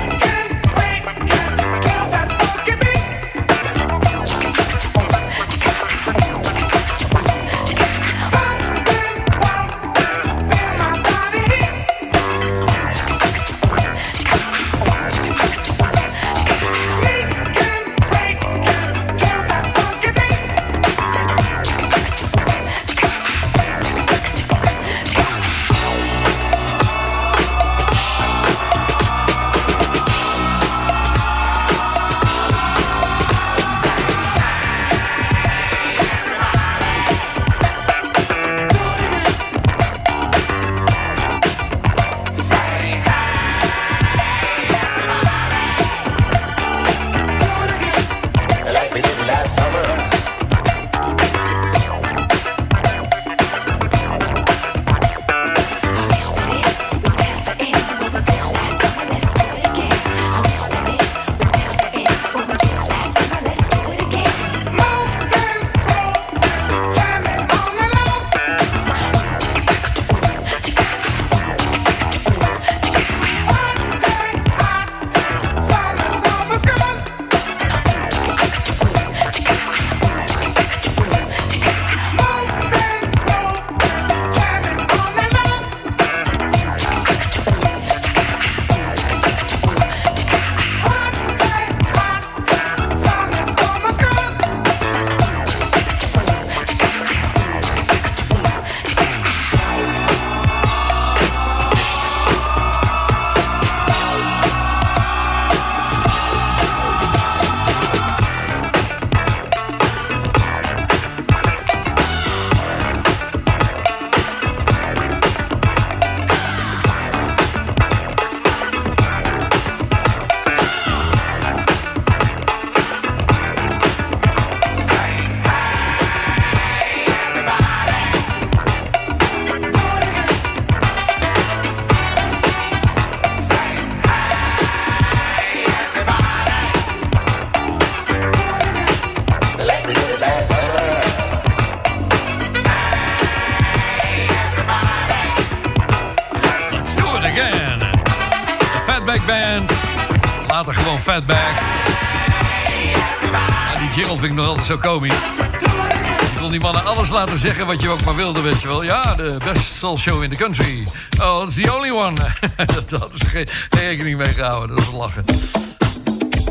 Fatback. Ja, die jingle vind ik nog altijd zo komisch. Je kon die mannen alles laten zeggen wat je ook maar wilde, weet je wel. Ja, de best soul show in the country. Oh, it's the only one. dat hadden ze geen rekening mee gehouden. Dat is lachen.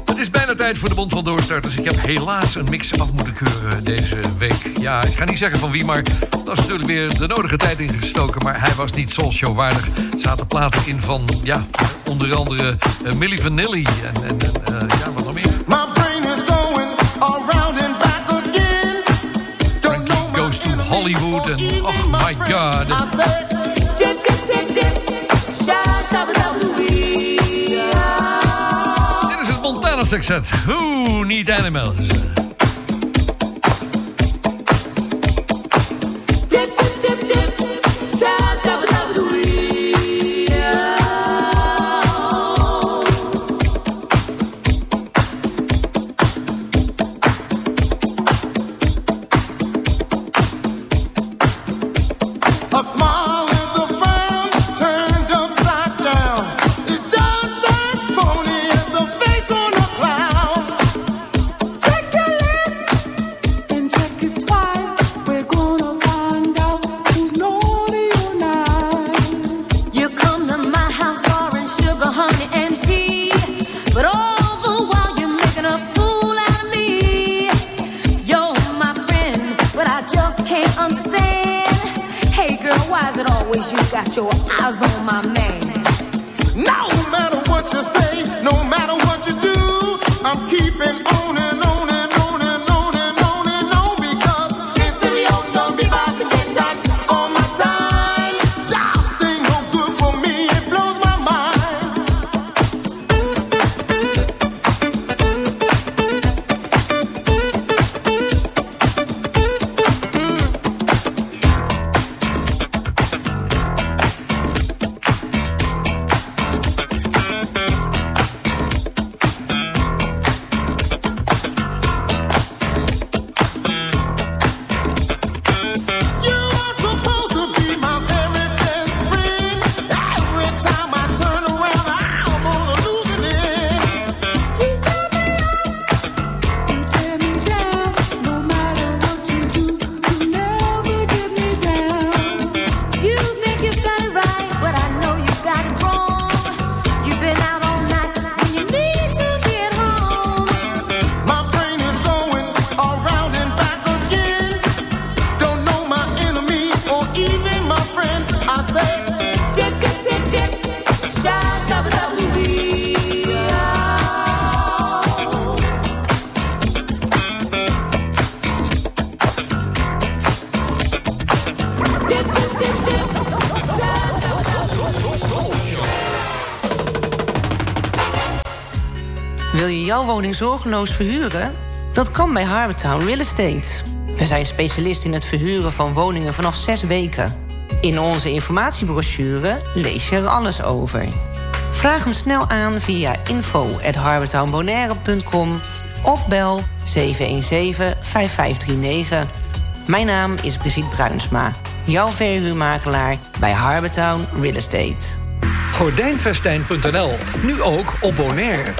Het is bijna tijd voor de Bond van Doorstarters. Ik heb helaas een mix af moeten keuren deze week. Ja, ik ga niet zeggen van wie, maar dat is natuurlijk weer de nodige tijd ingestoken. Maar hij was niet Soul Show waardig. Er zaten platen in van, ja, onder andere eh, Milli Vanilli. En, en, en eh, ja, wat nog meer? My brain is going around and back again. Frankie Goes to Hollywood. En oh my god. Dit is het Montana Sextet. Who Need Animals? Zorgeloos verhuren? Dat kan bij Harbortown Real Estate. We zijn specialist in het verhuren van woningen vanaf zes weken. In onze informatiebrochure lees je er alles over. Vraag hem snel aan via info.harbortownbonaire.com of bel 717-5539. Mijn naam is Brigitte Bruinsma, jouw verhuurmakelaar bij Harbortown Real Estate. Gordijnvestijn.nl, nu ook op Bonaire.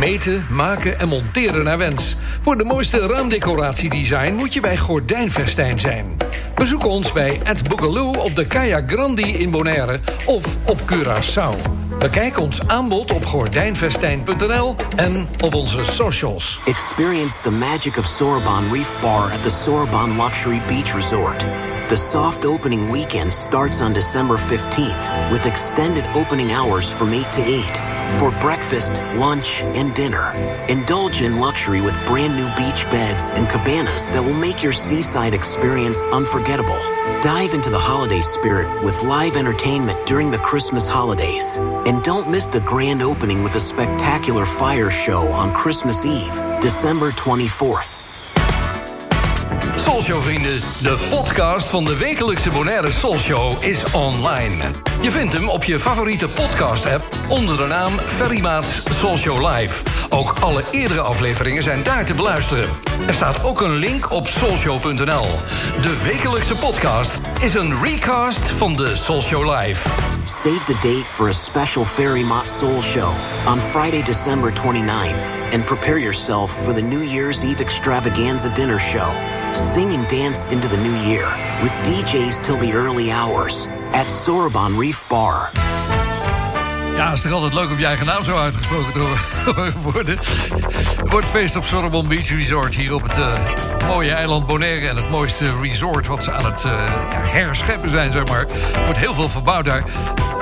Meten, maken en monteren naar wens. Voor de mooiste raamdecoratiedesign moet je bij Gordijnvestijn zijn. Bezoek ons bij Ed Boogaloo op de Kaya Grandi in Bonaire of op Curaçao. Bekijk ons aanbod op gordijnvestijn.nl en op onze socials. Experience the magic of Sorbonne Reef Bar at the Sorbonne Luxury Beach Resort. The soft opening weekend starts on December 15th with extended opening hours from 8 to 8 for breakfast, lunch, and dinner. Indulge in luxury with brand new beach beds and cabanas that will make your seaside experience unforgettable. Dive into the holiday spirit with live entertainment during the Christmas holidays. And don't miss the grand opening with a spectacular fire show on Christmas Eve, December 24th. Soulshow vrienden, de podcast van de wekelijkse Bonaire Soulshow is online. Je vindt hem op je favoriete podcast app onder de naam Ferry Maats Soulshow Live. Ook alle eerdere afleveringen zijn daar te beluisteren. Er staat ook een link op soulshow.nl. De wekelijkse podcast is een recast van de Soulshow Live. Save the date for a special Fairy Mott Soul Show on Friday, December 29th, and prepare yourself for the New Year's Eve extravaganza dinner show. Sing and dance into the new year with DJs till the early hours at Sorbonne Reef Bar. Ja, is toch altijd leuk om je eigen naam zo uitgesproken te worden. Het wordt feest op Sorbonne Beach Resort hier op het eh, mooie eiland Bonaire. En het mooiste resort wat ze aan het ja, herscheppen zijn, zeg maar. Er wordt heel veel verbouwd daar.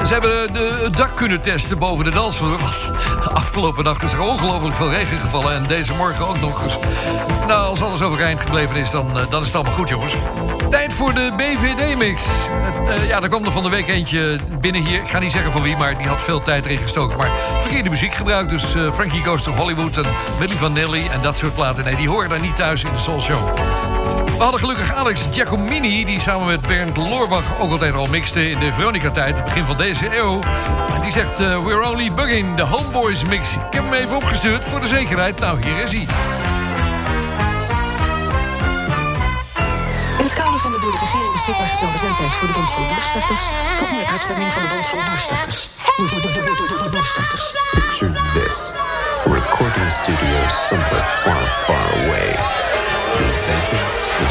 Ze hebben de, het dak kunnen testen boven de dansvloer. Want afgelopen nacht is er ongelooflijk veel regen gevallen. En deze morgen ook nog. Dus, nou, als alles overeind gebleven is, dan, eh, dan is het allemaal goed, jongens. Tijd voor de BVD-mix. ja, er kwam er van de week eentje binnen hier. Ik ga niet zeggen van wie, maar die had veel tijd erin gestoken. Maar verkeerde muziek gebruikt. Dus eh, Frankie Goes to Hollywood en Millie Vanilli en dat soort platen. Nee, die horen daar niet thuis in de Soul Show. We hadden gelukkig Alex Giacomini... die samen met Bernd Loorbach ook altijd al mixte in de Veronica-tijd... het begin van deze eeuw. En die zegt, eh, we're only bugging, de Homeboys mix. Ik heb hem even opgestuurd voor de zekerheid. Nou, hier is hij. In het kader van de door de regering beschikbaar gestelde zendtijd voor de Bond van Doorstarters... komt nu een uitzending van de Bond van Doorstarters. Doorstarters. Picture this. A recording studio somewhere far, far away. The adventure pursuing.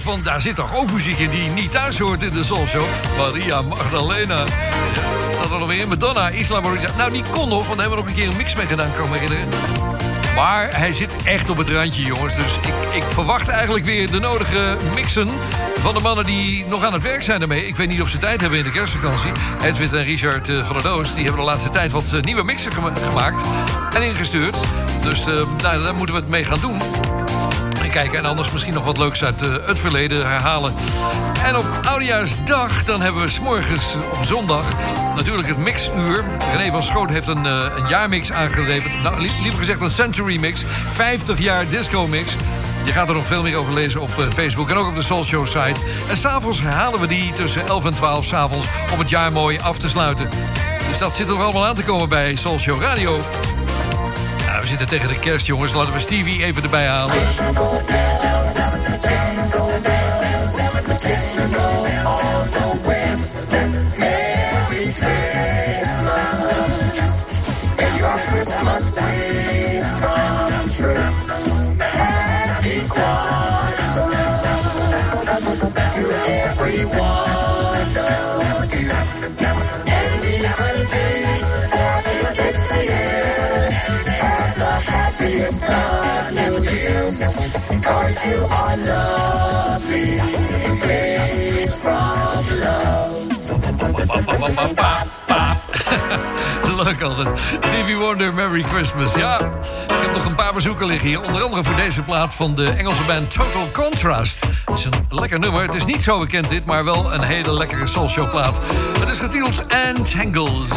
van... daar zit toch ook muziek in die niet thuis hoort in de Soul Show. Maria Magdalena. Ja, staat er nog weer in. Madonna, Isla Morita. Nou, die kon nog, want daar hebben we nog een keer een mix mee gedaan, kan ik me herinneren. Maar hij zit echt op het randje, jongens. Dus ik, ik verwacht eigenlijk weer de nodige mixen... van de mannen die nog aan het werk zijn daarmee. Ik weet niet of ze tijd hebben in de kerstvakantie. Edwin en Richard eh, van der Doos... die hebben de laatste tijd wat eh, nieuwe mixen gema- gemaakt... en ingestuurd. Dus eh, nou, daar moeten we het mee gaan doen. En kijken en anders misschien nog wat leuks uit eh, het verleden herhalen. En op Oudejaarsdag, dan hebben we morgens op zondag natuurlijk het mixuur. René van Schoot heeft een, eh, een jaarmix aangeleverd. Nou, li- liever gezegd een century mix. 50 jaar disco mix. Je gaat er nog veel meer over lezen op eh, Facebook en ook op de Soul Show site. En s'avonds herhalen we die tussen 11 en 12 s'avonds om het jaar mooi af te sluiten. Dus dat zit er allemaal aan te komen bij Soul Show Radio. Nou, we zitten tegen de kerst, jongens. Laten we Stevie even erbij halen. Because you from love. Leuk altijd. Stevie Wonder, Merry Christmas. Ja, ik heb nog een paar verzoeken liggen hier. Onder andere voor deze plaat van de Engelse band Total Contrast. Het is een lekker nummer. Het is niet zo bekend dit, maar wel een hele lekkere soulshow plaat. Het is getiteld Entangles.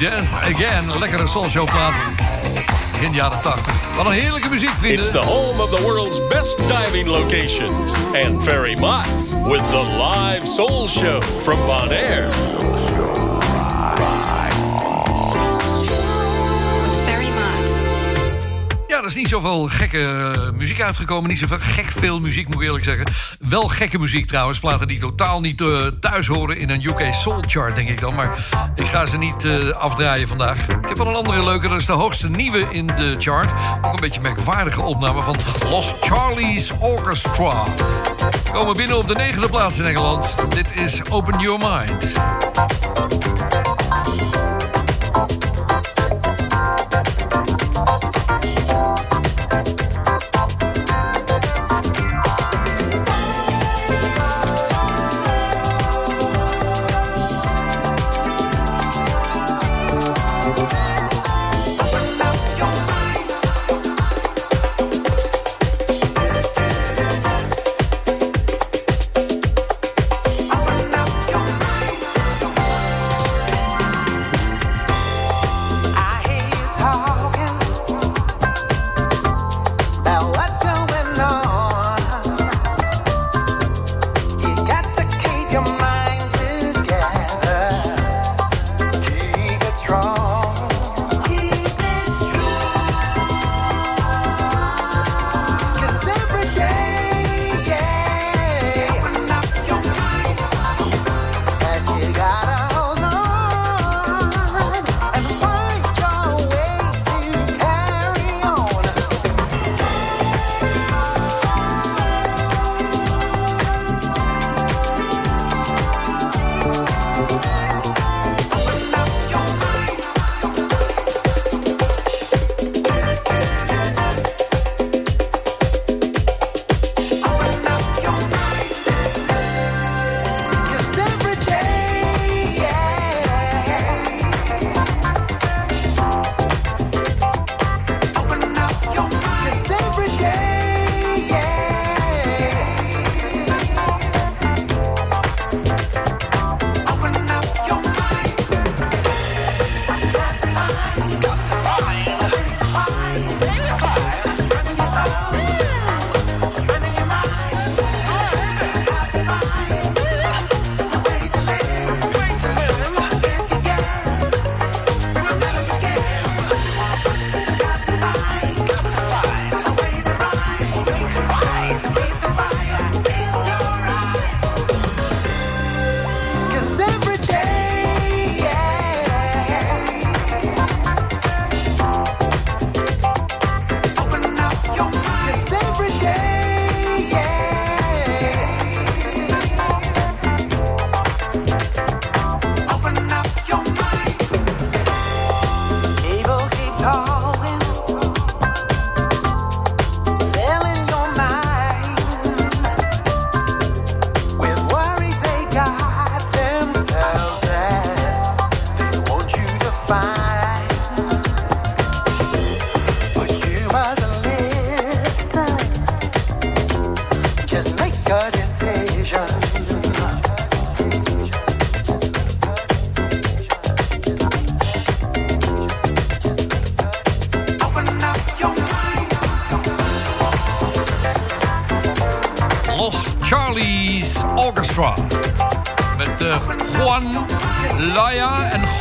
Dance Again. Lekkere soulshowplaat. In jaren 80. Wat een heerlijke muziek, vrienden. It's the home of the world's best diving locations. And Ferry Mott with the live soul show from Bonaire. Ja, er is niet zoveel gekke eh, muziek uitgekomen. Niet zoveel gek veel muziek, moet ik eerlijk zeggen. Wel gekke muziek trouwens. Platen die totaal niet uh, thuis horen in een UK Soul Chart, denk ik dan. Maar ik ga ze niet eh, afdraaien vandaag. Ik heb wel een andere leuke. Dat is de hoogste nieuwe in de chart. Ook een beetje merkwaardige opname van Los Charlie's Orchestra. We komen binnen op de negende plaats in Engeland. Dit is Open Your Mind.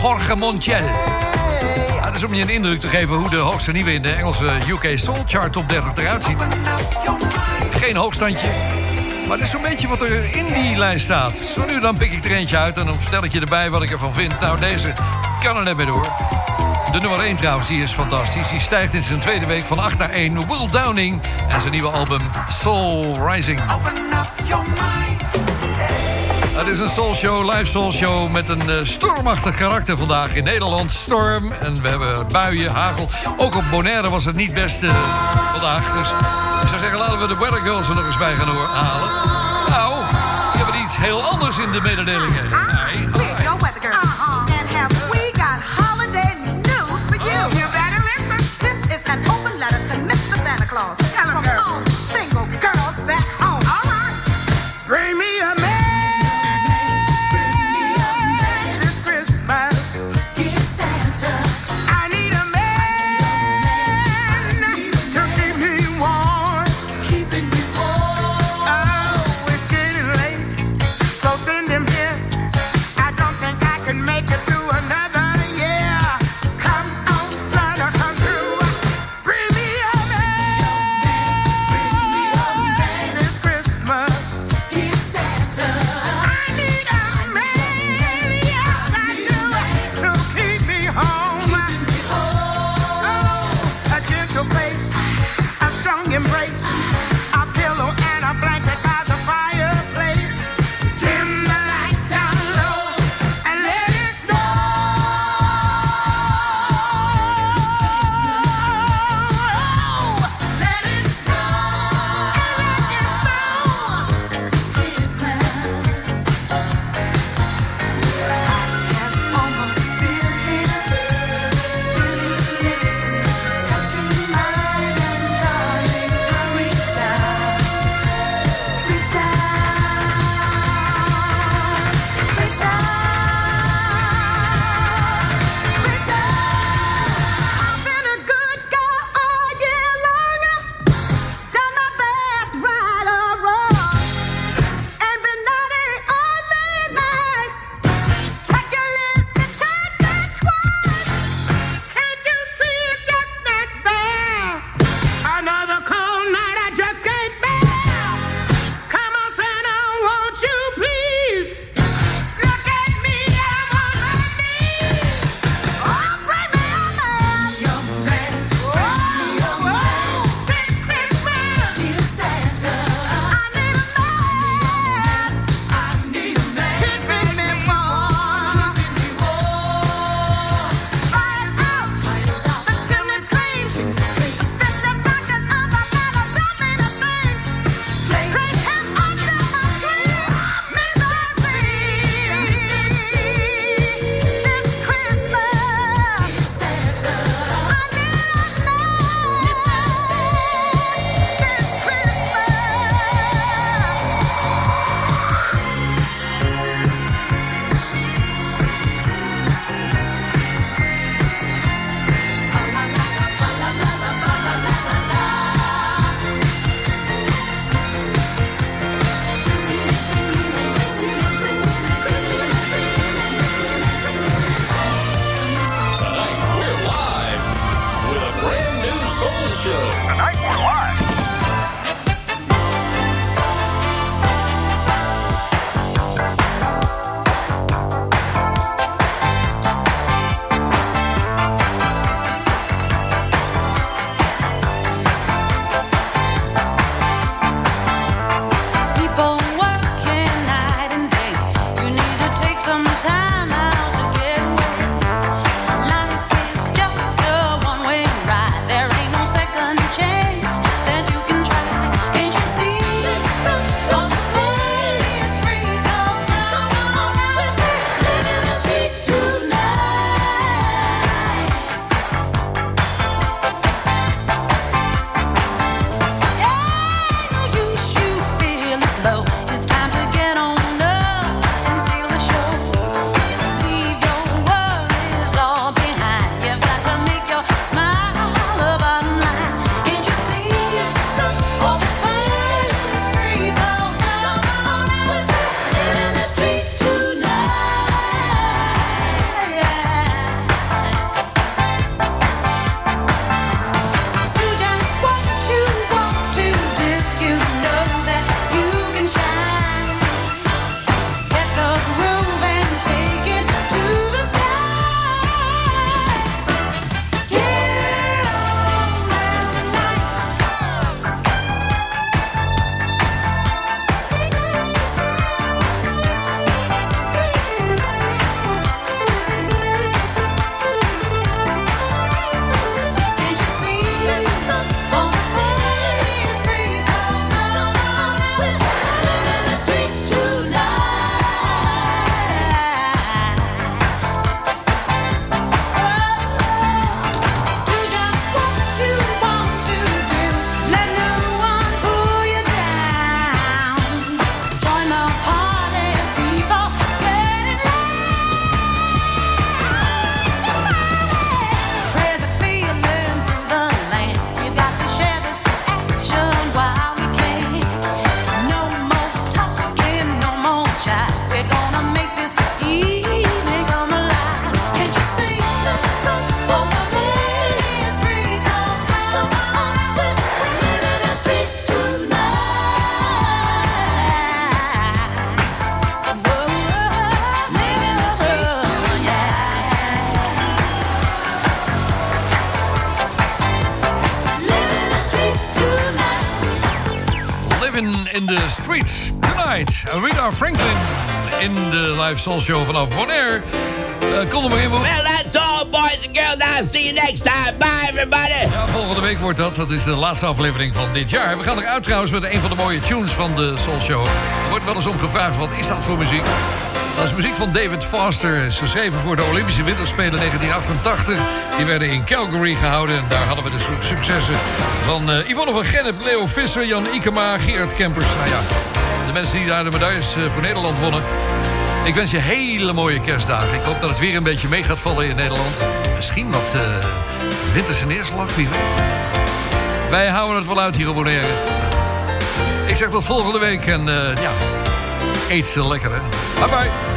Jorge Montiel. Ja, is om je een indruk te geven hoe de hoogste nieuwe in de Engelse UK Soul Chart Top 30 eruit ziet. Geen hoogstandje, maar het is zo'n beetje wat er in die lijst staat. Zo nu dan pik ik er eentje uit en dan vertel ik je erbij wat ik ervan vind. Nou, deze kan er net bij door. De nummer 1 trouwens, die is fantastisch. Die stijgt in zijn tweede week van 8 naar 1. Will Downing en zijn nieuwe album Soul Rising. Open up your mind. Dat is een soul show, live soul show met een eh, stormachtig karakter vandaag in Nederland. Storm en we hebben buien, hagel. Ook op Bonaire was het niet best eh, vandaag. Dus ik zou zeggen, laten we de Weather Girls er nog eens bij gaan halen. Nou, we hebben iets heel anders in de mededelingen. Live soul show vanaf Bonaire. Uh, kom er maar in. Well, that's all, boys and girls. I'll see you next time. Bye, everybody. Ja, volgende week wordt dat. Dat is de laatste aflevering van dit jaar. We gaan eruit trouwens met een van de mooie tunes van de Soul Show. Er wordt wel eens om gevraagd, wat is dat voor muziek? Dat is muziek van David Foster. Is geschreven voor de Olympische Winterspelen 1988. Die werden in Calgary gehouden. En daar hadden we de su- successen van eh, Yvonne van Gennep, Leo Visser, Jan Ikema, Gerard Kempers. Nou ja, de mensen die daar de medailles eh, voor Nederland wonnen. Ik wens je hele mooie kerstdagen. Ik hoop dat het weer een beetje mee gaat vallen in Nederland. Misschien wat eh, winterse neerslag, wie weet. Wij houden het wel uit hier op Bonaire. Ik zeg tot volgende week en eh, ja, eet ze lekker hè. Bye bye.